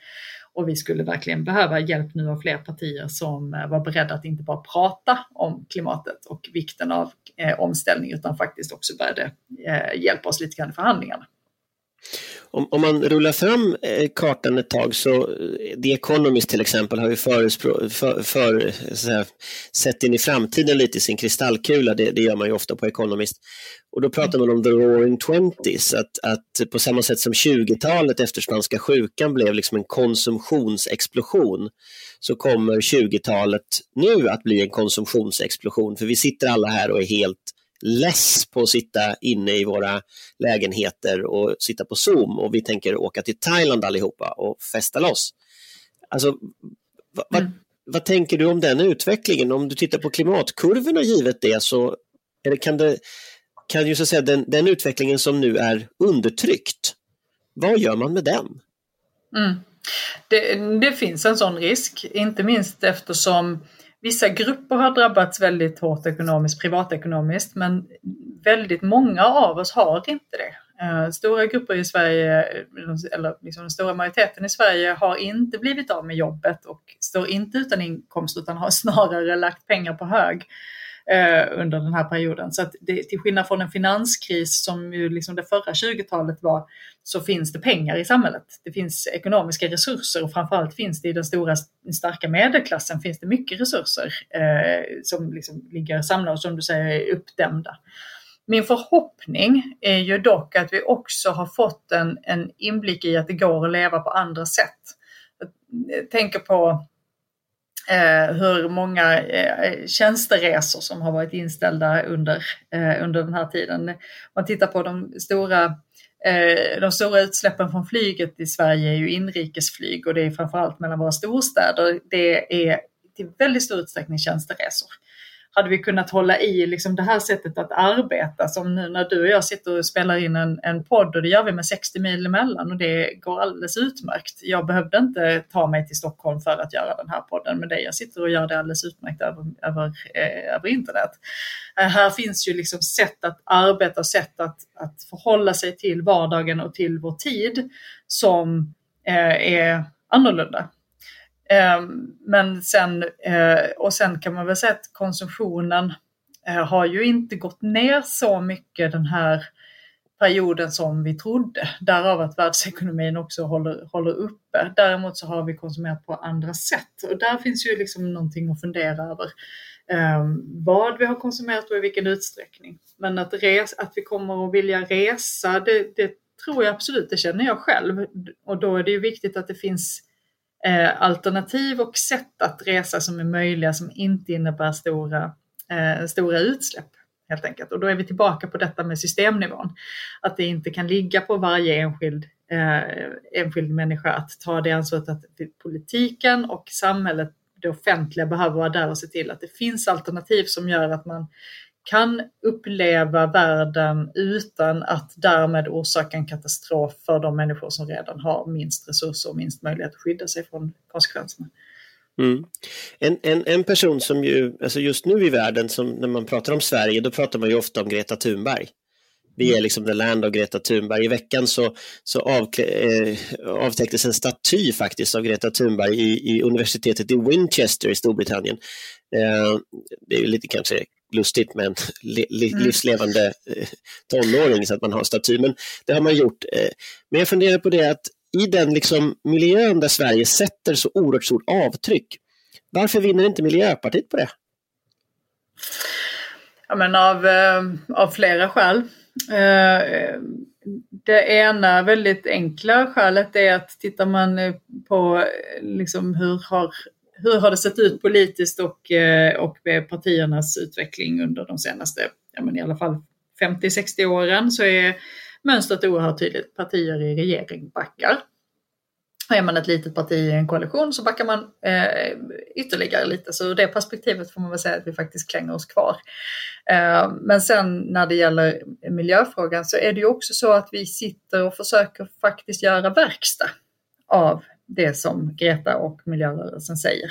[SPEAKER 2] Och vi skulle verkligen behöva hjälp nu av fler partier som eh, var beredda att inte bara prata om klimatet och vikten av eh, omställning utan faktiskt också började eh, hjälpa oss lite grann i förhandlingarna.
[SPEAKER 1] Om, om, man rullar fram eh, kartan ett tag så eh, The Economist till exempel har ju för, för, för här, sett in i framtiden lite i sin kristallkula, det, det, gör man ju ofta på Economist. Och då pratar man om the roaring twenties, att, att på samma sätt som 20-talet efter spanska sjukan blev liksom en konsumtionsexplosion så kommer 20-talet nu att bli en konsumtionsexplosion för vi sitter alla här och är helt less på att sitta inne i våra lägenheter och sitta på Zoom och vi tänker åka till Thailand allihopa och festa loss. Alltså, vad, mm. vad tänker du om den utvecklingen? Om du tittar på klimatkurvorna givet det så eller kan, det, kan ju så säga den, den utvecklingen som nu är undertryckt, vad gör man med den?
[SPEAKER 2] Mm. Det, det, finns en sån risk, inte minst eftersom Vissa grupper har drabbats väldigt hårt ekonomiskt, privatekonomiskt, men väldigt många av oss har inte det. Eh, stora grupper i Sverige, eller liksom den stora majoriteten i Sverige har inte blivit av med jobbet och står inte utan inkomst utan har snarare lagt pengar på hög eh, under den här perioden. Så att det, till skillnad från en finanskris som ju liksom det förra 20-talet var, så finns det pengar i samhället. Det finns ekonomiska resurser och framförallt finns det i den stora starka medelklassen finns det mycket resurser eh, som liksom ligger samlade och som du säger är uppdämda. Min förhoppning är ju dock att vi också har fått en, en inblick i att det går att leva på andra sätt. Jag tänker på eh, hur många eh, tjänsteresor som har varit inställda under, eh, under den här tiden. Om man tittar på de stora eh, de stora utsläppen från flyget i Sverige är ju inrikesflyg och det är framförallt mellan våra storstäder. Det är till väldigt stor utsträckning tjänsteresor hade vi kunnat hålla i liksom det här sättet att arbeta som nu när du och jag sitter och spelar in en, en podd och det gör vi med 60 mil emellan och det går alldeles utmärkt. Jag behövde inte ta mig till Stockholm för att göra den här podden med dig. Jag sitter och gör det alldeles utmärkt över, över, eh, över internet. Eh, här finns ju liksom sätt att arbeta och sätt att, att förhålla sig till vardagen och till vår tid som eh, är annorlunda. Ehm, men sen, eh, och sen kan man väl säga att konsumtionen eh, har ju inte gått ner så mycket den här perioden som vi trodde. Därav att världsekonomin också håller, håller uppe. Däremot så har vi konsumerat på andra sätt och där finns ju liksom någonting att fundera över. Eh, vad vi har konsumerat och i vilken utsträckning. Men att, res, att vi kommer att vilja resa, det, det tror jag absolut, det känner jag själv. Och då är det ju viktigt att det finns eh, alternativ och sätt att resa som är möjliga som inte innebär stora, eh, stora utsläpp. Helt enkelt. Och då är vi tillbaka på detta med systemnivån. Att det inte kan ligga på varje enskild, eh, enskild människa att ta det ansvaret att politiken och samhället, det offentliga, behöver vara där och se till att det finns alternativ som gör att man kan uppleva världen utan att därmed orsaka en katastrof för de människor som redan har minst resurser och minst möjlighet att skydda sig från konsekvenserna.
[SPEAKER 1] Mm. En, en, en person som ju, alltså just nu i världen, som när man pratar om Sverige, då pratar man ju ofta om Greta Thunberg. Vi är mm. liksom the land av Greta Thunberg. I veckan så, så av, eh, avtäcktes en staty faktiskt av Greta Thunberg i, i universitetet i Winchester i Storbritannien. Eh, det är lite kanske lustigt med en li, li, mm. livslevande eh, tonåring så att man har staty, men det har man gjort. Eh, men jag funderar på det att i den liksom miljön där Sverige sätter så oerhört stort avtryck, varför vinner inte Miljöpartiet på det?
[SPEAKER 2] Ja, men av, eh, av flera skäl. Det ena väldigt enkla skälet är att tittar man på liksom hur har hur har det sett ut politiskt och, eh, och med partiernas utveckling under de senaste, ja men i alla fall 50-60 åren så är mönstret oerhört tydligt. Partier i regering backar. Är man ett litet parti i en koalition så backar man eh, ytterligare lite. Så ur det perspektivet får man väl säga att vi faktiskt klänger oss kvar. Eh, men sen när det gäller miljöfrågan så är det ju också så att vi sitter och försöker faktiskt göra verkstad av det som Greta och miljörörelsen säger.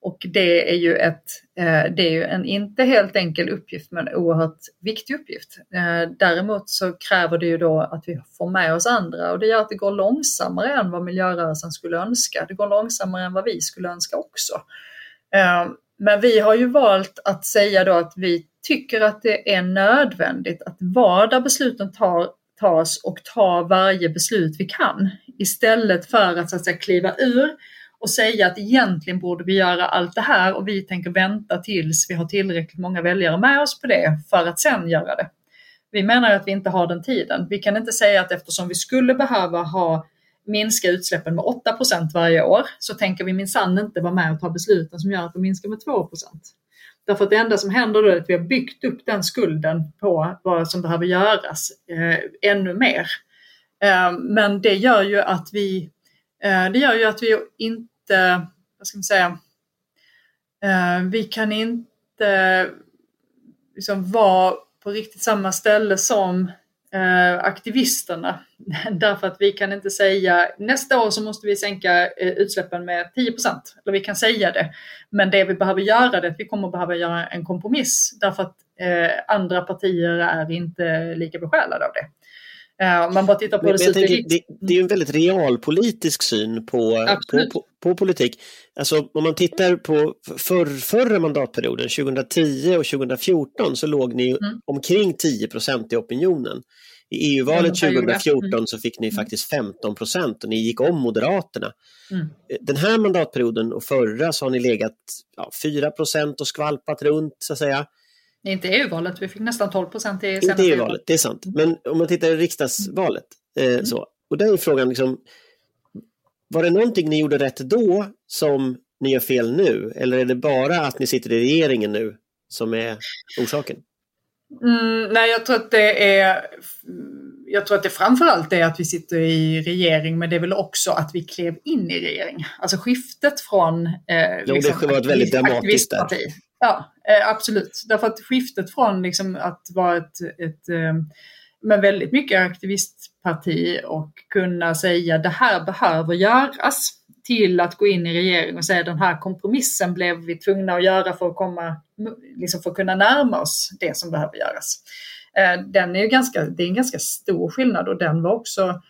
[SPEAKER 2] Och det är ju, ett, eh, det är ju en inte helt enkel uppgift men en oerhört viktig uppgift. Eh, däremot så kräver det ju då att vi får med oss andra och det gör att det går långsammare än vad miljörörelsen skulle önska. Det går långsammare än vad vi skulle önska också. Eh, men vi har ju valt att säga då att vi tycker att det är nödvändigt att vara där besluten tar, tas och ta varje beslut vi kan istället för att, så att säga, kliva ur och säga att egentligen borde vi göra allt det här och vi tänker vänta tills vi har tillräckligt många väljare med oss på det för att sen göra det. Vi menar att vi inte har den tiden. Vi kan inte säga att eftersom vi skulle behöva ha minska utsläppen med 8% varje år så tänker vi minsann inte vara med och ta besluten som gör att de minskar med 2 Därför att det enda som händer då är att vi har byggt upp den skulden på vad som behöver göras eh, ännu mer. Eh, men det gör ju att vi eh, det gör ju att vi inte vad ska man säga, eh, vi kan inte liksom vara på riktigt samma ställe som Eh, aktivisterna. Därför att vi kan inte säga nästa år så måste vi sänka eh, utsläppen med 10 Eller vi kan säga det. Men det vi behöver göra är att vi kommer behöva göra en kompromiss. Därför att eh, andra partier är inte lika besjälade av det. Om man bara tittar på
[SPEAKER 1] men,
[SPEAKER 2] det,
[SPEAKER 1] tänker, det, det är ju en väldigt realpolitisk syn på, på, på, på, politik. Alltså om man tittar på för, förra mandatperioden, 2010 och 2014, så låg ni mm. omkring 10 procent i opinionen. I EU-valet 2014 mm. så fick ni mm. faktiskt 15 procent och ni gick om Moderaterna. Mm. Den här mandatperioden och förra så har ni legat ja, 4 procent och skvalpat runt så att säga.
[SPEAKER 2] Inte EU-valet, vi fick nästan 12 procent i
[SPEAKER 1] senaste Inte EU-valet, det är sant. Men om man tittar i riksdagsvalet, eh, mm. så. Och där är frågan, liksom, var det någonting ni gjorde rätt då som ni gör fel nu? Eller är det bara att ni sitter i regeringen nu som är orsaken?
[SPEAKER 2] Mm, nej, jag tror att det är jag tror att det framförallt är att vi sitter i regering, men det är väl också att vi klev in i regering. Alltså skiftet från... Eh,
[SPEAKER 1] jo, liksom, det var ett väldigt dramatiskt där.
[SPEAKER 2] Ja, eh, absolut. Därför att skiftet från liksom att vara ett, ett eh, med väldigt mycket aktivistparti och kunna säga det här behöver göras till att gå in i regering och säga den här kompromissen blev vi tvungna att göra för att komma, liksom för att kunna närma oss det som behöver göras. Eh, den är ju ganska, det är en ganska stor skillnad och den var också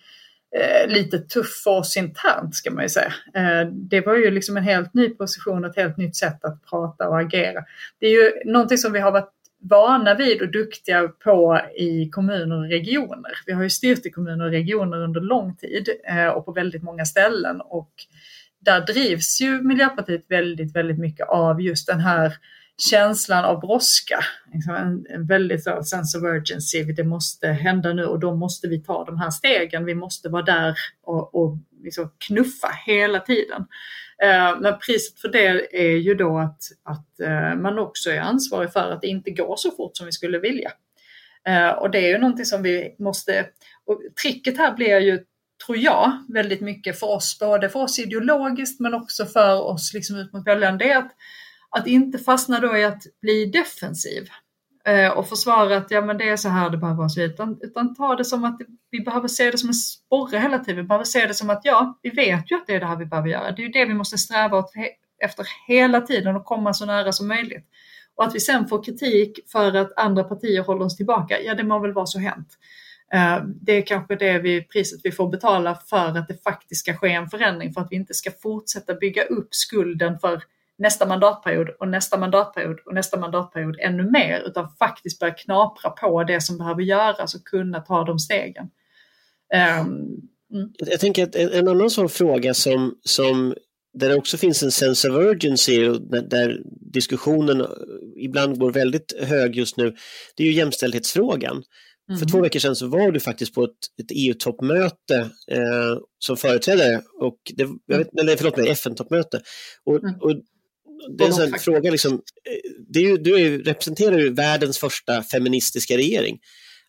[SPEAKER 2] eh, lite tuff för oss internt ska man ju säga. Eh, det var ju liksom en helt ny position, ett helt nytt sätt att prata och agera. Det är ju någonting som vi har varit vana vid och duktiga på i kommuner och regioner. Vi har ju styrt i kommuner och regioner under lång tid eh, och på väldigt många ställen och där drivs ju Miljöpartiet väldigt, väldigt mycket av just den här känslan av brådska. Liksom en, en väldigt så, sense of urgency, det måste hända nu och då måste vi ta de här stegen. Vi måste vara där och, och liksom knuffa hela tiden. Eh, men priset för det är ju då att, att eh, man också är ansvarig för att det inte går så fort som vi skulle vilja. Eh, och det är ju någonting som vi måste, och tricket här blir ju tror jag, väldigt mycket för oss, både för oss ideologiskt men också för oss liksom ut mot väljaren, det är att, att inte fastna då i att bli defensiv eh, och försvara att ja, men det är så här det behöver vara, utan, utan ta det som att vi behöver se det som en sporre hela tiden. Vi behöver se det som att ja, vi vet ju att det är det här vi behöver göra. Det är ju det vi måste sträva efter hela tiden och komma så nära som möjligt. Och att vi sen får kritik för att andra partier håller oss tillbaka, ja det må väl vara så hänt. Eh, det är kanske det vi, priset vi får betala för att det faktiskt ska ske en förändring, för att vi inte ska fortsätta bygga upp skulden för nästa mandatperiod och nästa mandatperiod och nästa mandatperiod ännu mer, utan faktiskt börja knapra på det som behöver göras och kunna ta de stegen.
[SPEAKER 1] Um, mm. Jag tänker att en, annan sån fråga som, som där det också finns en sense of urgency, där, där diskussionen ibland går väldigt hög just nu, det är ju jämställdhetsfrågan. Mm. För två veckor sedan så var du faktiskt på ett, ett EU-toppmöte eh, som företrädare, och det, jag vet, eller förlåt mig, FN-toppmöte. Och, mm. och det är en sån fråga, liksom, eh, det är ju, du är, representerar ju världens första feministiska regering.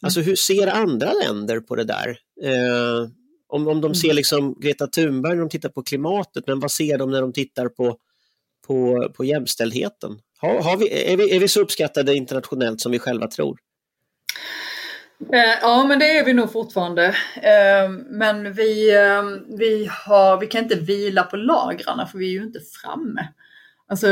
[SPEAKER 1] Alltså hur ser andra länder på det där? Eh, om, om de ser mm. liksom Greta Thunberg när de tittar på klimatet, men vad ser de när de tittar på, på, på jämställdheten? Har, har vi, är, vi, är vi så uppskattade internationellt som vi själva tror?
[SPEAKER 2] Eh, ja, men det är vi nog fortfarande. Eh, men vi, vi, har, vi kan inte vila på lagrarna för vi är ju inte framme. Alltså,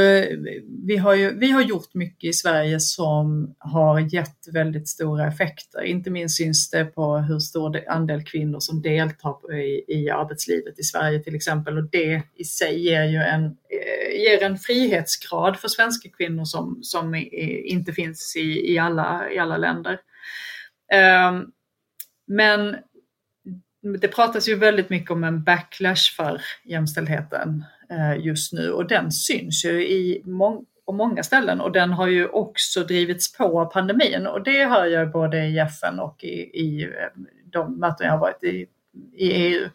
[SPEAKER 2] vi, har ju, vi har gjort mycket i Sverige som har gett väldigt stora effekter. Inte minst syns det på hur stor andel kvinnor som deltar i, i arbetslivet i Sverige till exempel. Och det i sig ger ju en, eh, ger en frihetsgrad för svenska kvinnor som, som inte finns i, i, alla, i alla länder. Um, men det pratas ju väldigt mycket om en backlash för jämställdheten Eh, just nu. Och den syns ju i må på många ställen. Och den har ju också drivits på av pandemin. Och det hör jag både i FN och i, i eh, de möten jag har varit i, i EU.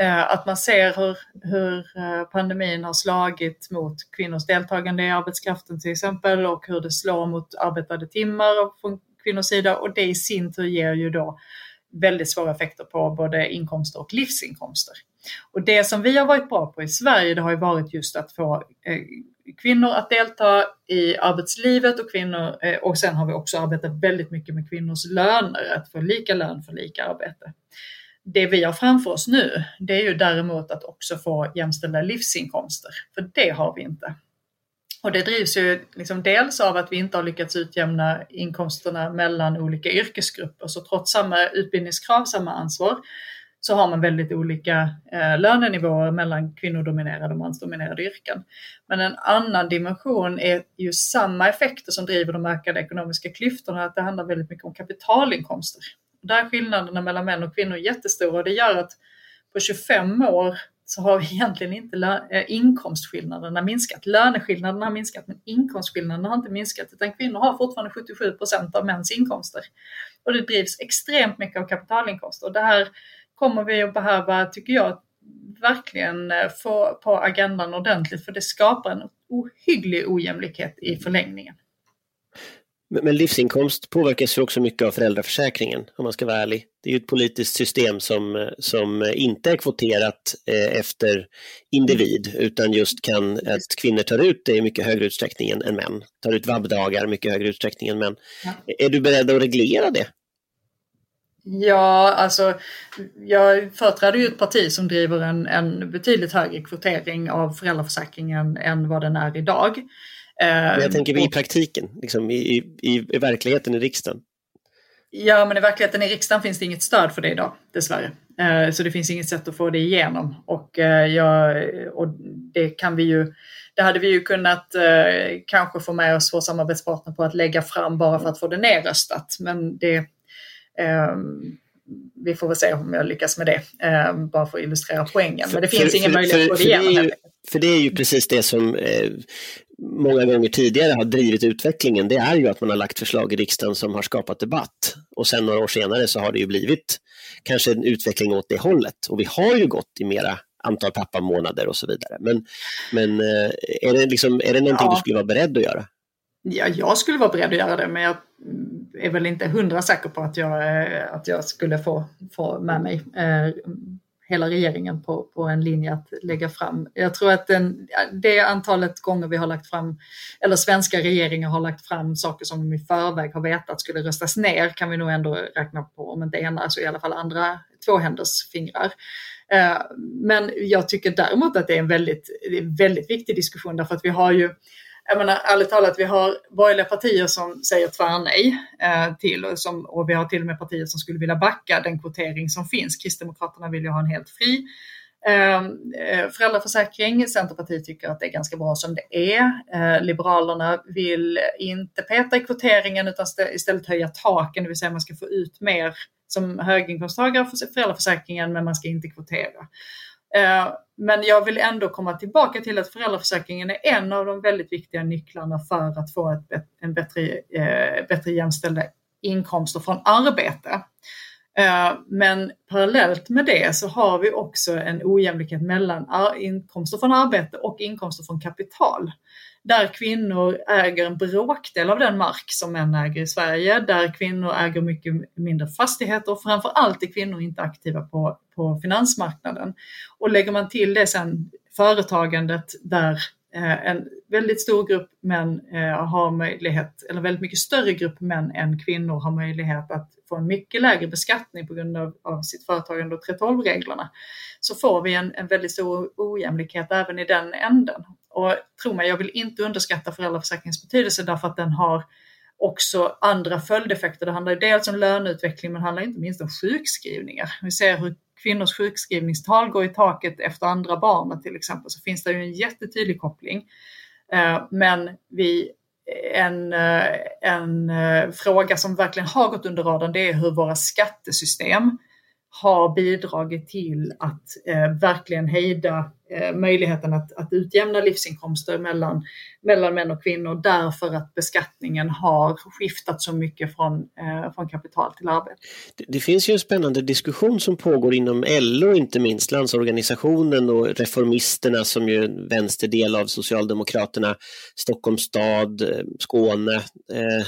[SPEAKER 2] Eh, att man ser hur, hur pandemin har slagit mot kvinnors deltagande i arbetskraften till exempel. Och hur det slår mot arbetade timmar från kvinnors sida. Och det i sin tur ger ju då väldigt svåra effekter på både inkomster och livsinkomster. Och det som vi har varit bra på i Sverige det har ju varit just att få eh, kvinnor att delta i arbetslivet och kvinnor eh, och sen har vi också arbetat väldigt mycket med kvinnors löner, att få lika lön för lika arbete. Det vi har framför oss nu, det är ju däremot att också få jämställda livsinkomster, för det har vi inte. Och det drivs ju liksom dels av att vi inte har lyckats utjämna inkomsterna mellan olika yrkesgrupper. Så trots samma utbildningskrav, samma ansvar, så har man väldigt olika eh, lönenivåer mellan kvinnodominerade och mansdominerade yrken. Men en annan dimension är ju samma effekter som driver de ökade ekonomiska klyftorna, att det handlar väldigt mycket om kapitalinkomster. Där är skillnaderna mellan män och kvinnor jättestora och det gör att på 25 år så har egentligen inte eh, inkomstskillnaderna minskat. Löneskillnaderna har minskat men inkomstskillnaderna har inte minskat utan kvinnor har fortfarande 77 procent av mäns inkomster. Och det drivs extremt mycket av kapitalinkomster. Och det här kommer vi att behöva, tycker jag, verkligen eh, få på agendan ordentligt för det skapar en ohygglig ojämlikhet i förlängningen.
[SPEAKER 1] Men livsinkomst påverkas ju också mycket av föräldraförsäkringen, om man ska vara ärlig. Det är ju ett politiskt system som, som inte är kvoterat eh, efter individ, utan just kan att kvinnor tar ut det i mycket högre utsträckning än män. Tar ut vabbdagar i mycket högre utsträckning än män. Ja. Är du beredd att reglera det?
[SPEAKER 2] Ja, alltså jag företräder ju ett parti som driver en, en betydligt högre kvotering av föräldraförsäkringen än vad den är idag.
[SPEAKER 1] Men jag tänker i praktiken, liksom, i, i, i verkligheten i riksdagen.
[SPEAKER 2] Ja, men i verkligheten i riksdagen finns det inget stöd för det idag, dessvärre. Eh, så det finns inget sätt att få det igenom. Och, eh, ja, och det kan vi ju det hade vi ju kunnat eh, kanske få med oss vår samarbetspartner på att lägga fram bara för att få det nerröstat. Men det, eh, vi får väl se om jag lyckas med det, eh, bara för att illustrera poängen. Men det finns för, ingen för, möjlighet att det igenom.
[SPEAKER 1] För det är ju precis det som eh, många gånger tidigare har drivit utvecklingen, det är ju att man har lagt förslag i riksdagen som har skapat debatt. Och sen några år senare så har det ju blivit kanske en utveckling åt det hållet. Och vi har ju gått i mera antal pappamånader och så vidare. Men, men eh, är, det liksom, är det någonting ja. du skulle vara beredd att göra?
[SPEAKER 2] Ja, jag skulle vara beredd att göra det, men jag är väl inte hundra säker på att jag, eh, att jag skulle få, få med mig eh, hela regeringen på, på en linje att lägga fram. Jag tror att den, det antalet gånger vi har lagt fram, eller svenska regeringar har lagt fram saker som de i förväg har vetat skulle röstas ner kan vi nog ändå räkna på, om inte ena så i alla fall andra tvåhänders fingrar. Eh, men jag tycker däremot att det är en väldigt, väldigt viktig diskussion därför att vi har ju jag menar ärligt talat, vi har borgerliga partier som säger tvärnej eh, till och, som, och vi har till och med partier som skulle vilja backa den kvotering som finns. Kristdemokraterna vill ju ha en helt fri eh, eh föräldraförsäkring. Centerpartiet tycker att det är ganska bra som det är. Eh, Liberalerna vill inte peta i kvoteringen utan istället höja taken, det vill säga man ska få ut mer som höginkomsttagare för föräldraförsäkringen men man ska inte kvotera. Eh, men jag vill ändå komma tillbaka till att föräldraförsäkringen är en av de väldigt viktiga nycklarna för att få ett, en bättre, eh, bättre jämställda inkomster från arbete. Eh, men parallellt med det så har vi också en ojämlikhet mellan inkomster från arbete och inkomster från kapital där kvinnor äger en bråkdel av den mark som män äger i Sverige, där kvinnor äger mycket mindre fastigheter och framför allt är kvinnor inte aktiva på, på finansmarknaden. Och lägger man till det sen företagandet där eh, en väldigt stor grupp män eh, har möjlighet, eller väldigt mycket större grupp män än kvinnor har möjlighet att få en mycket lägre beskattning på grund av, av sitt företagande och 3.12-reglerna, så får vi en, en väldigt stor ojämlikhet även i den änden. Och tro mig, jag vill inte underskatta föräldraförsäkringens betydelse därför att den har också andra följdeffekter. Det handlar dels om löneutveckling men handlar inte minst om sjukskrivningar. Vi ser hur kvinnors sjukskrivningstal går i taket efter andra barnet till exempel så finns det ju en jättetydlig koppling. Eh, men vi, en, eh, en eh, fråga som verkligen har gått under radarn det är hur våra skattesystem har bidragit till att verkligen hejda Eh, möjligheten att, att utjämna livsinkomster mellan, mellan män och kvinnor därför att beskattningen har skiftat så mycket från, eh, från kapital till arbete.
[SPEAKER 1] Det, det, finns ju en spännande diskussion som pågår inom LO, inte minst Landsorganisationen och Reformisterna som ju är en vänsterdel av Socialdemokraterna, Stockholms stad, eh, Skåne, eh,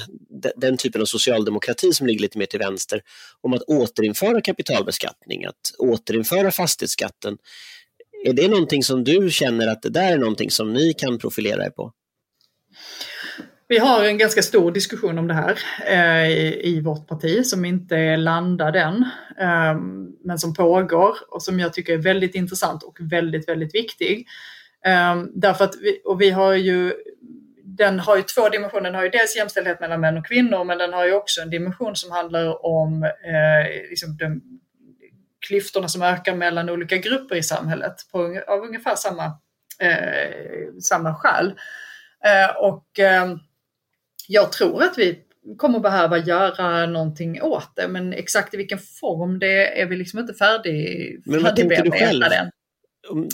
[SPEAKER 1] den typen av socialdemokrati som ligger lite mer till vänster, om att återinföra kapitalbeskattning, att återinföra fastighetsskatten. Är det någonting som du känner att det där är någonting som ni kan profilera er på?
[SPEAKER 2] Vi har en ganska stor diskussion om det här eh, i, i, vårt parti som inte är landad än, eh, men som pågår och som jag tycker är väldigt intressant och väldigt, väldigt viktig. Eh, därför att vi, och vi har ju den har ju två dimensioner. Den har ju dels jämställdhet mellan män och kvinnor men den har ju också en dimension som handlar om eh, liksom den, klyftorna som ökar mellan olika grupper i samhället på, av ungefär samma, eh, samma skäl. Eh, och eh, jag tror att vi kommer behöva göra någonting åt det, men exakt i vilken form det är vi liksom inte färdig,
[SPEAKER 1] Men vad tänker du själv? Än.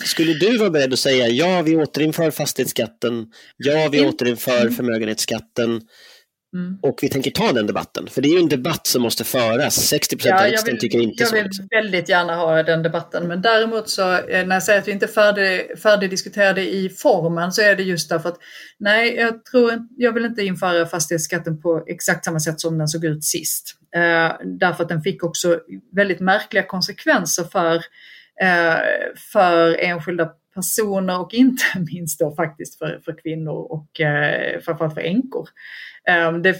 [SPEAKER 1] Skulle du vara beredd att säga ja, vi återinför fastighetsskatten, ja, vi återinför mm. förmögenhetsskatten, Mm. Och vi tänker ta den debatten, för det är ju en debatt som måste föras. 60 procent ja, av riksdagen tycker inte
[SPEAKER 2] jag
[SPEAKER 1] så.
[SPEAKER 2] Jag vill liksom. väldigt gärna ha den debatten, men däremot så eh, när jag säger att vi inte är färdig, färdigdiskuterade i formen så är det just därför att nej, jag, tror, jag vill inte införa fastighetsskatten på exakt samma sätt som den såg ut sist. Eh, därför att den fick också väldigt märkliga konsekvenser för, eh, för enskilda personer och inte minst då faktiskt för, för kvinnor och eh, framförallt för änkor. Ehm, det,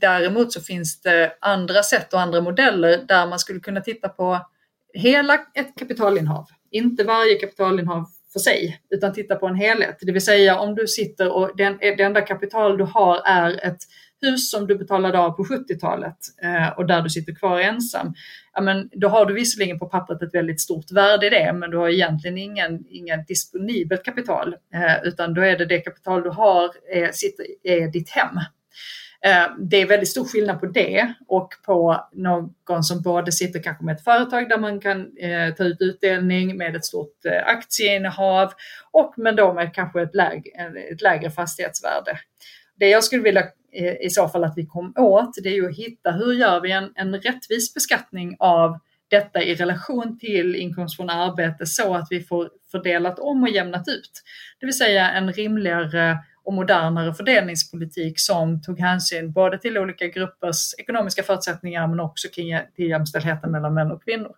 [SPEAKER 2] däremot så finns det andra sätt och andra modeller där man skulle kunna titta på hela ett kapitalinnehav, inte varje kapitalinnehav för sig, utan titta på en helhet. Det vill säga om du sitter och den, eh, det enda kapital du har är ett hus som du betalade av på 70-talet eh, och där du sitter kvar ensam, ja, men då har du visserligen på pappret ett väldigt stort värde i det, men du har egentligen ingen, ingen disponibelt kapital, eh, utan då är det det kapital du har är, sitter, är ditt hem. Eh, det är väldigt stor skillnad på det och på någon som både sitter kanske med ett företag där man kan eh, ta ut utdelning med ett stort eh, aktieinnehav och men då med kanske ett lägre, ett lägre fastighetsvärde. Det jag skulle vilja i så fall att vi kom åt, det är ju att hitta hur gör vi en, en rättvis beskattning av detta i relation till inkomst från arbete så att vi får fördelat om och jämnat ut. Det vill säga en rimligare och modernare fördelningspolitik som tog hänsyn både till olika gruppers ekonomiska förutsättningar men också till jämställdheten mellan män och kvinnor.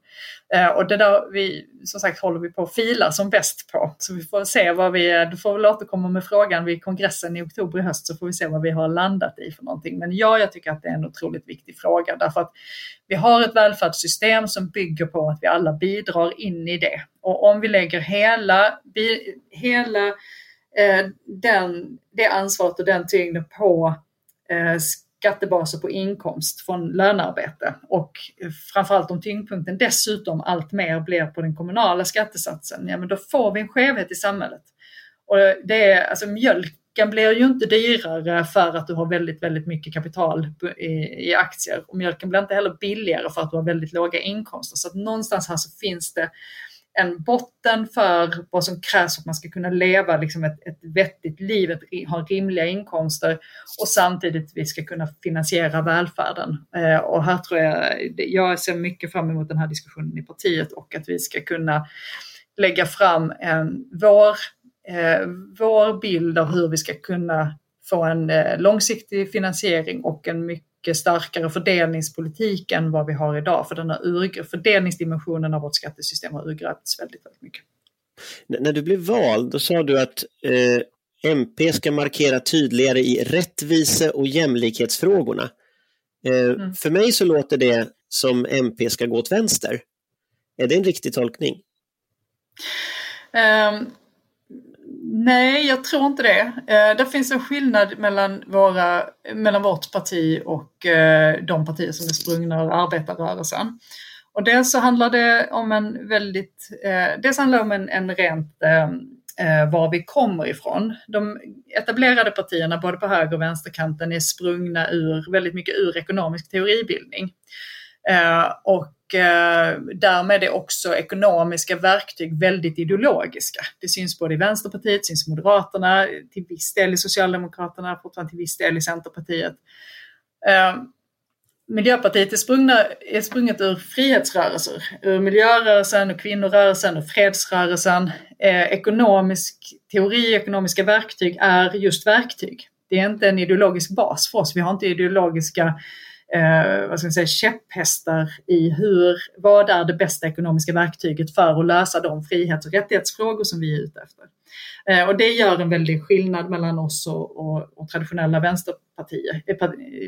[SPEAKER 2] Eh, och det där vi, som sagt, håller vi på att fila som bäst på. Så vi får se vad vi, du får väl återkomma med frågan vid kongressen i oktober i höst så får vi se vad vi har landat i för någonting. Men ja, jag tycker att det är en otroligt viktig fråga därför att vi har ett välfärdssystem som bygger på att vi alla bidrar in i det. Och om vi lägger hela, hela Eh, den, det ansvaret och den tyngden på eh, skattebaser på inkomst från lönearbete och framförallt om tyngdpunkten dessutom allt mer blir på den kommunala skattesatsen, ja men då får vi en skevhet i samhället. Och det är, alltså mjölken blir ju inte dyrare för att du har väldigt, väldigt mycket kapital i, i aktier och mjölken blir inte heller billigare för att du har väldigt låga inkomster. Så att någonstans här så finns det en botten för vad som krävs för att man ska kunna leva liksom ett, ett vettigt liv, ett, ha rimliga inkomster och samtidigt vi ska kunna finansiera välfärden. Eh, och här tror jag, jag ser mycket fram emot den här diskussionen i partiet och att vi ska kunna lägga fram en, vår, eh, vår bild av hur vi ska kunna få en eh, långsiktig finansiering och en mycket mycket starkare fördelningspolitik än vad vi har idag. För den här fördelningsdimensionen av vårt skattesystem har urgröpts väldigt, väldigt mycket.
[SPEAKER 1] När du blev vald, då sa du att eh, MP ska markera tydligare i rättvise och jämlikhetsfrågorna. Eh, mm. För mig så låter det som MP ska gå åt vänster. Är det en riktig tolkning?
[SPEAKER 2] Um, Nej, jag tror inte det. Eh, det finns en skillnad mellan, våra, mellan vårt parti och eh, de partier som är sprungna ur arbetarrörelsen. Och dels så handlar det om en väldigt, eh, dels handlar det om en, en rent var vi kommer ifrån. De etablerade partierna, både på höger och vänsterkanten, är sprungna ur, väldigt mycket ur ekonomisk teoribildning. Eh, och eh, därmed är också ekonomiska verktyg väldigt ideologiska. Det syns både i Vänsterpartiet, syns i Moderaterna, till viss del i Socialdemokraterna, fortfarande till viss del i Centerpartiet. Eh, Miljöpartiet är, sprungna, är sprunget ur frihetsrörelser, ur miljörörelsen, och kvinnorörelsen och fredsrörelsen. Eh, ekonomisk teori, ekonomiska verktyg är just verktyg. Det är inte en ideologisk bas för oss. Vi har inte ideologiska eh, vad ska man säga, käpphästar i hur, vad är det bästa ekonomiska verktyget för att lösa de frihets och rättighetsfrågor som vi är ute efter. Eh, och det gör en väldig skillnad mellan oss och, och, och traditionella vänsterpartier. Eh,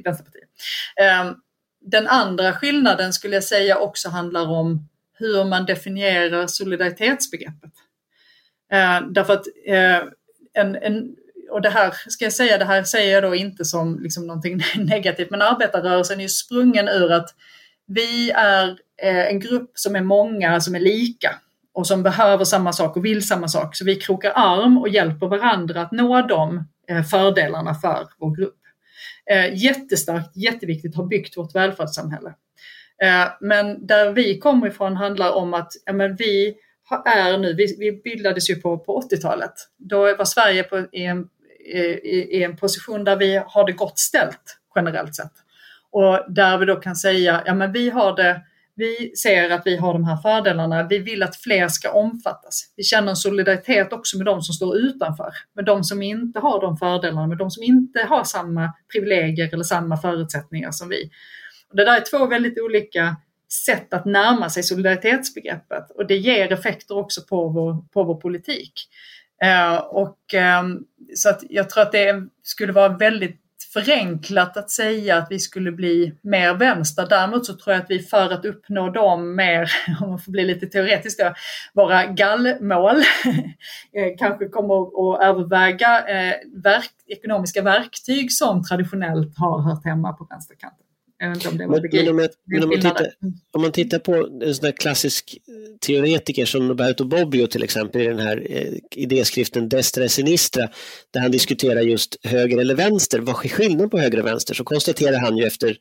[SPEAKER 2] vänsterpartier. Eh, den andra skillnaden skulle jag säga också handlar om hur man definierar solidaritetsbegreppet. Eh, därför att eh, en, en, och det här ska jag säga, det här säger jag då inte som liksom någonting negativt, men arbetarrörelsen är ju sprungen ur att vi är eh, en grupp som är många som är lika och som behöver samma sak och vill samma sak. Så vi krokar arm och hjälper varandra att nå de eh, fördelarna för vår grupp. Eh, jättestarkt, jätteviktigt, har byggt vårt välfärdssamhälle. Men där vi kommer ifrån handlar om att ja, men vi är nu, vi, vi bildades ju på, på 80-talet. Då var Sverige på, i, en, i, en position där vi har det gott ställt generellt sett. Och där vi då kan säga, ja men vi har det vi ser att vi har de här fördelarna. Vi vill att fler ska omfattas. Vi känner en solidaritet också med de som står utanför, med de som inte har de fördelarna, med de som inte har samma privilegier eller samma förutsättningar som vi. Och det där är två väldigt olika sätt att närma sig solidaritetsbegreppet och det ger effekter också på vår, på vår politik. Eh, och ehm, så att jag tror att det skulle vara väldigt förenklat att säga att vi skulle bli mer vänster. Däremot så tror jag att vi för att uppnå de mer, om man får bli lite teoretisk då, våra gallmål eh, kanske kommer att överväga eh, verk, ekonomiska verktyg som traditionellt har hört hemma på vänsterkanten.
[SPEAKER 1] Jag vet inte om det var men, men, om, jag, men om, man tittar, om man tittar på en sån klassisk eh, teoretiker som Roberto Bobbio till exempel i den här eh, idéskriften Destra Sinistra där han diskuterar just höger eller vänster, vad är skillnaden på höger och vänster? Så konstaterar han ju efter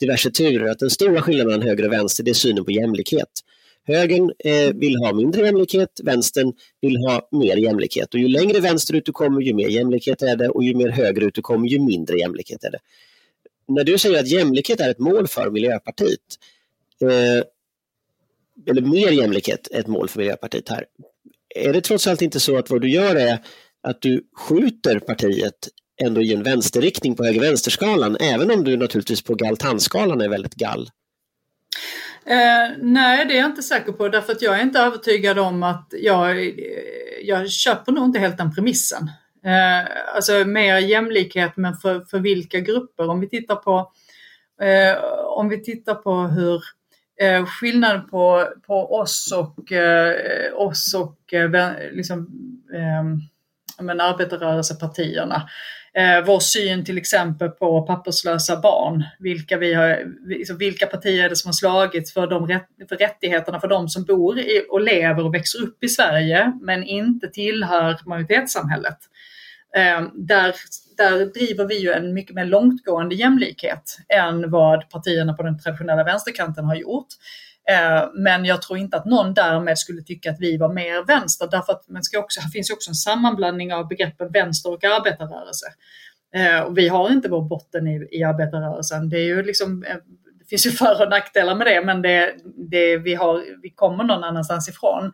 [SPEAKER 1] diverse turer att den stora skillnaden mellan höger och vänster det är synen på jämlikhet. Högern eh, vill ha mindre jämlikhet, vänstern vill ha mer jämlikhet. Och ju längre vänsterut du kommer, ju mer jämlikhet är det och ju mer högerut du kommer, ju mindre jämlikhet är det när du säger att jämlikhet är ett mål för Miljöpartiet, eh, eller mer jämlikhet är ett mål för Miljöpartiet här, är det trots allt inte så att vad du gör är att du skjuter partiet ändå i en vänsterriktning på höger-vänsterskalan, även om du naturligtvis på galtanskalan är väldigt gall?
[SPEAKER 2] Eh, nej, det är jag inte säker på därför att jag är inte övertygad om att jag, eh, jag köper nog inte helt den premissen. Eh, alltså mer jämlikhet men för, för vilka grupper? Om vi tittar på, eh, om vi tittar på hur eh, skillnaden på, på oss och, eh, oss och eh, liksom, eh, men arbetarrörelsepartierna. Eh, vår syn till exempel på papperslösa barn. Vilka, vi har, liksom, vilka partier är det som har slagits för, de rätt, för rättigheterna för de som bor i, och lever och växer upp i Sverige men inte tillhör majoritetssamhället. Eh, där, där driver vi ju en mycket mer långtgående jämlikhet än vad partierna på den traditionella vänsterkanten har gjort. Eh, men jag tror inte att någon därmed skulle tycka att vi var mer vänster därför att man ska också, det finns ju också en sammanblandning av begreppen vänster och arbetarrörelse. Eh, och vi har inte vår botten i, i arbetarrörelsen. Det är ju liksom eh, det finns ju för och nackdelar med det men det, det, vi, har, vi kommer någon annanstans ifrån.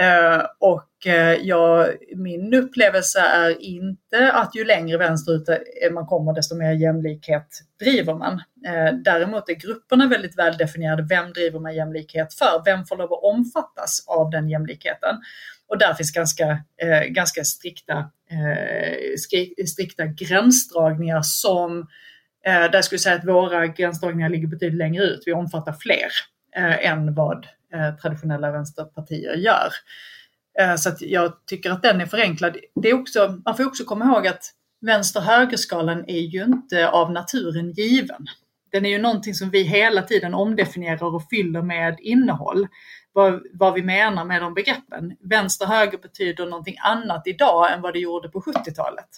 [SPEAKER 2] Eh, och eh, ja, min upplevelse är inte att ju längre vänsterut eh, man kommer desto mer jämlikhet driver man. Däremot är grupperna väldigt väl definierade. Vem driver man jämlikhet för? Vem får lov att omfattas av den jämlikheten? Och där finns ganska, ganska strikta, strikta gränsdragningar som där jag skulle säga att våra gränsdragningar ligger betydligt längre ut. Vi omfattar fler Eh, än vad eh, traditionella vänsterpartier gör. Eh, så att jag tycker att den är förenklad. Det är också, man får också komma ihåg att vänster-högerskalan är ju inte av naturen given. Den är ju någonting som vi hela tiden omdefinierar och fyller med innehåll. Vad, vad vi menar med de begreppen. Vänster-höger betyder någonting annat idag än vad det gjorde på 70-talet.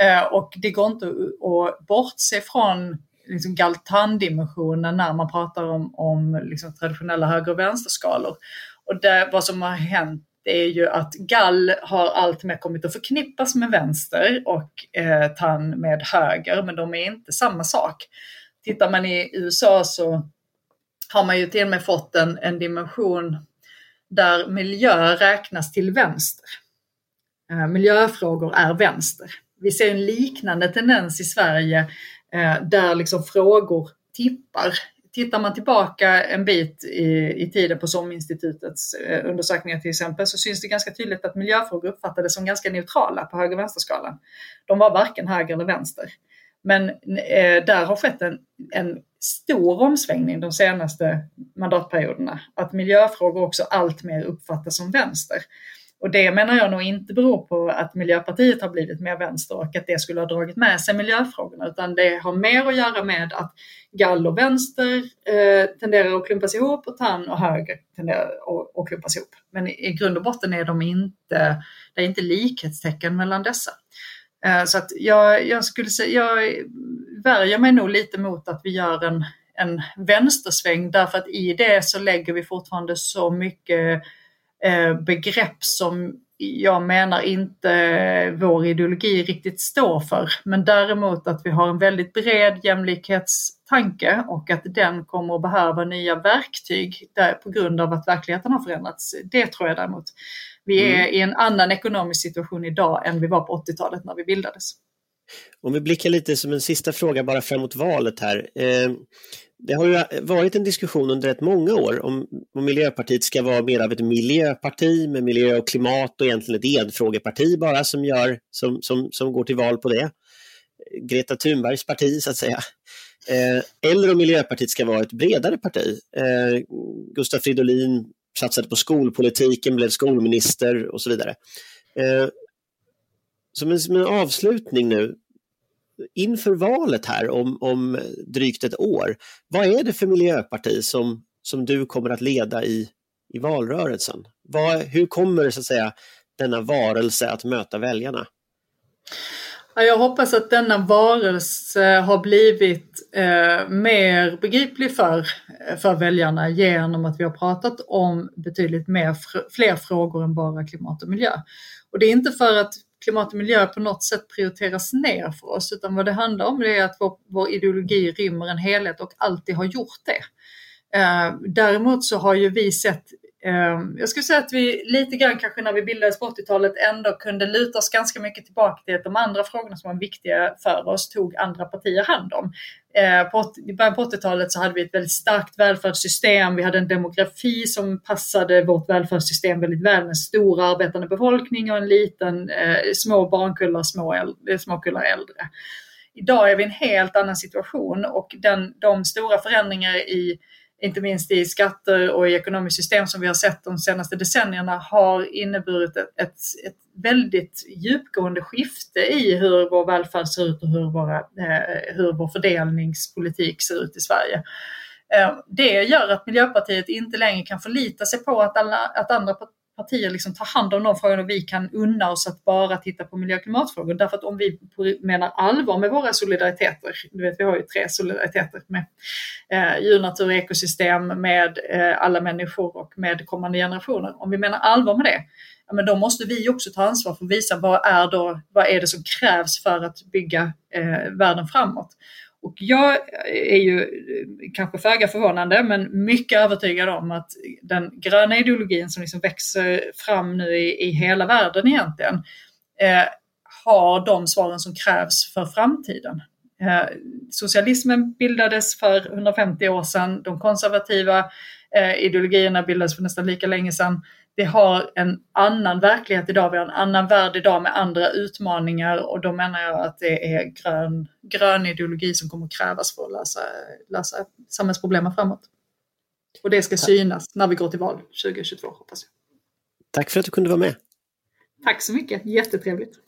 [SPEAKER 2] Eh, och det går inte att bortse från liksom Galtan-dimensionen när man pratar om, om liksom traditionella höger och vänsterskalor. Och det, vad som har hänt är ju att gall har alltmer kommit att förknippas med vänster och eh, tann med höger, men de är inte samma sak. Tittar man i USA så har man ju till och med fått en, en dimension där miljö räknas till vänster. Eh, miljöfrågor är vänster. Vi ser en liknande tendens i Sverige Eh, där liksom frågor tippar tittar man tillbaka en bit i, i tiden på SOM-institutets eh, undersökningar till exempel så syns det ganska tydligt att miljöfrågor uppfattades som ganska neutrala på höger vänsterskalan. De var varken höger eller vänster. Men eh, där har skett en, en stor omsvängning de senaste mandatperioderna. Att miljöfrågor också alltmer uppfattas som vänster. Och det menar jag nog inte beror på att Miljöpartiet har blivit mer vänster och att det skulle ha dragit med sig miljöfrågorna, utan det har mer att göra med att gall och vänster eh, tenderar att klumpas ihop och tann och höger tenderar att, att klumpas ihop. Men i, i grund och botten är de inte, det är inte likhetstecken mellan dessa. Eh, så att jag, jag skulle säga, jag värjer mig nog lite mot att vi gör en, en vänstersväng därför att i det så lägger vi fortfarande så mycket Eh, begrepp som jag menar inte vår ideologi riktigt står för. Men däremot att vi har en väldigt bred jämlikhetstanke och att den kommer att behöva nya verktyg där, på grund av att verkligheten har förändrats. Det tror jag däremot. Vi är mm. i en annan ekonomisk situation idag än vi var på 80-talet när vi bildades.
[SPEAKER 1] Om vi blickar lite som en sista fråga bara framåt valet här. Eh, det har ju varit en diskussion under rätt många år om, om Miljöpartiet ska vara mer av ett miljöparti med miljö och klimat och egentligen ett enfrågeparti bara som, gör, som, som, som går till val på det. Greta Thunbergs parti så att säga. Eh, eller om Miljöpartiet ska vara ett bredare parti. Eh, Gustav Fridolin satsade på skolpolitiken, blev skolminister och så vidare. Eh, som en, som en avslutning nu, inför valet här om, om drygt ett år, vad är det för miljöparti som, som du kommer att leda i, i valrörelsen? Vad, hur kommer så att säga, denna varelse att möta väljarna?
[SPEAKER 2] Jag hoppas att denna varelse har blivit eh, mer begriplig för, för väljarna genom att vi har pratat om betydligt mer, fler frågor än bara klimat och miljö. Och det är inte för att klimat och miljö på något sätt prioriteras ner för oss, utan vad det handlar om det är att vår, vår ideologi rymmer en helhet och alltid har gjort det. Eh, däremot så har ju vi sett Ehm, jag skulle säga att vi lite grann kanske när vi bildades på 80-talet ändå kunde luta oss ganska mycket tillbaka till att de andra frågorna som var viktiga för oss tog andra partier hand om. Ehm, I början på 80-talet så hade vi ett väldigt starkt välfärdssystem. Vi hade en demografi som passade vårt välfärdssystem väldigt väl med en stor arbetande befolkning och en liten, eh, små barnkullar, små, äldre, eh, små kullar äldre. Idag är vi i en helt annan situation och den, de stora förändringar i inte minst i skatter och i ekonomiskt system som vi har sett de senaste decennierna har inneburit ett, ett, ett väldigt djupgående skifte i hur vår välfärd ser ut och hur, våra, eh, hur vår fördelningspolitik ser ut i Sverige. Eh, det gör att Miljöpartiet inte längre kan förlita sig på att, alla, att andra partier liksom tar hand om de frågorna och vi kan unna oss att bara titta på miljö och klimatfrågor. Därför att om vi menar allvar med våra solidariteter, du vet vi har ju tre solidariteter med eh, djur, natur, ekosystem, med eh, alla människor och med kommande generationer. Om vi menar allvar med det, ja, men då måste vi också ta ansvar för att visa vad är, då, vad är det som krävs för att bygga eh, världen framåt. Och jag är ju eh, kanske föga förvånande men mycket övertygad om att den gröna ideologin som liksom växer fram nu i, i hela världen egentligen eh, har de svaren som krävs för framtiden. Eh, socialismen bildades för 150 år sedan, de konservativa eh, ideologierna bildades för nästan lika länge sedan vi har en annan verklighet idag, vi har en annan värld idag med andra utmaningar och då menar jag att det är grön, grön ideologi som kommer krävas för att lösa, lösa samhällsproblemen framåt. Och det ska synas när vi går till val 2022 hoppas jag.
[SPEAKER 1] Tack för att du kunde vara med.
[SPEAKER 2] Tack så mycket, jättetrevligt.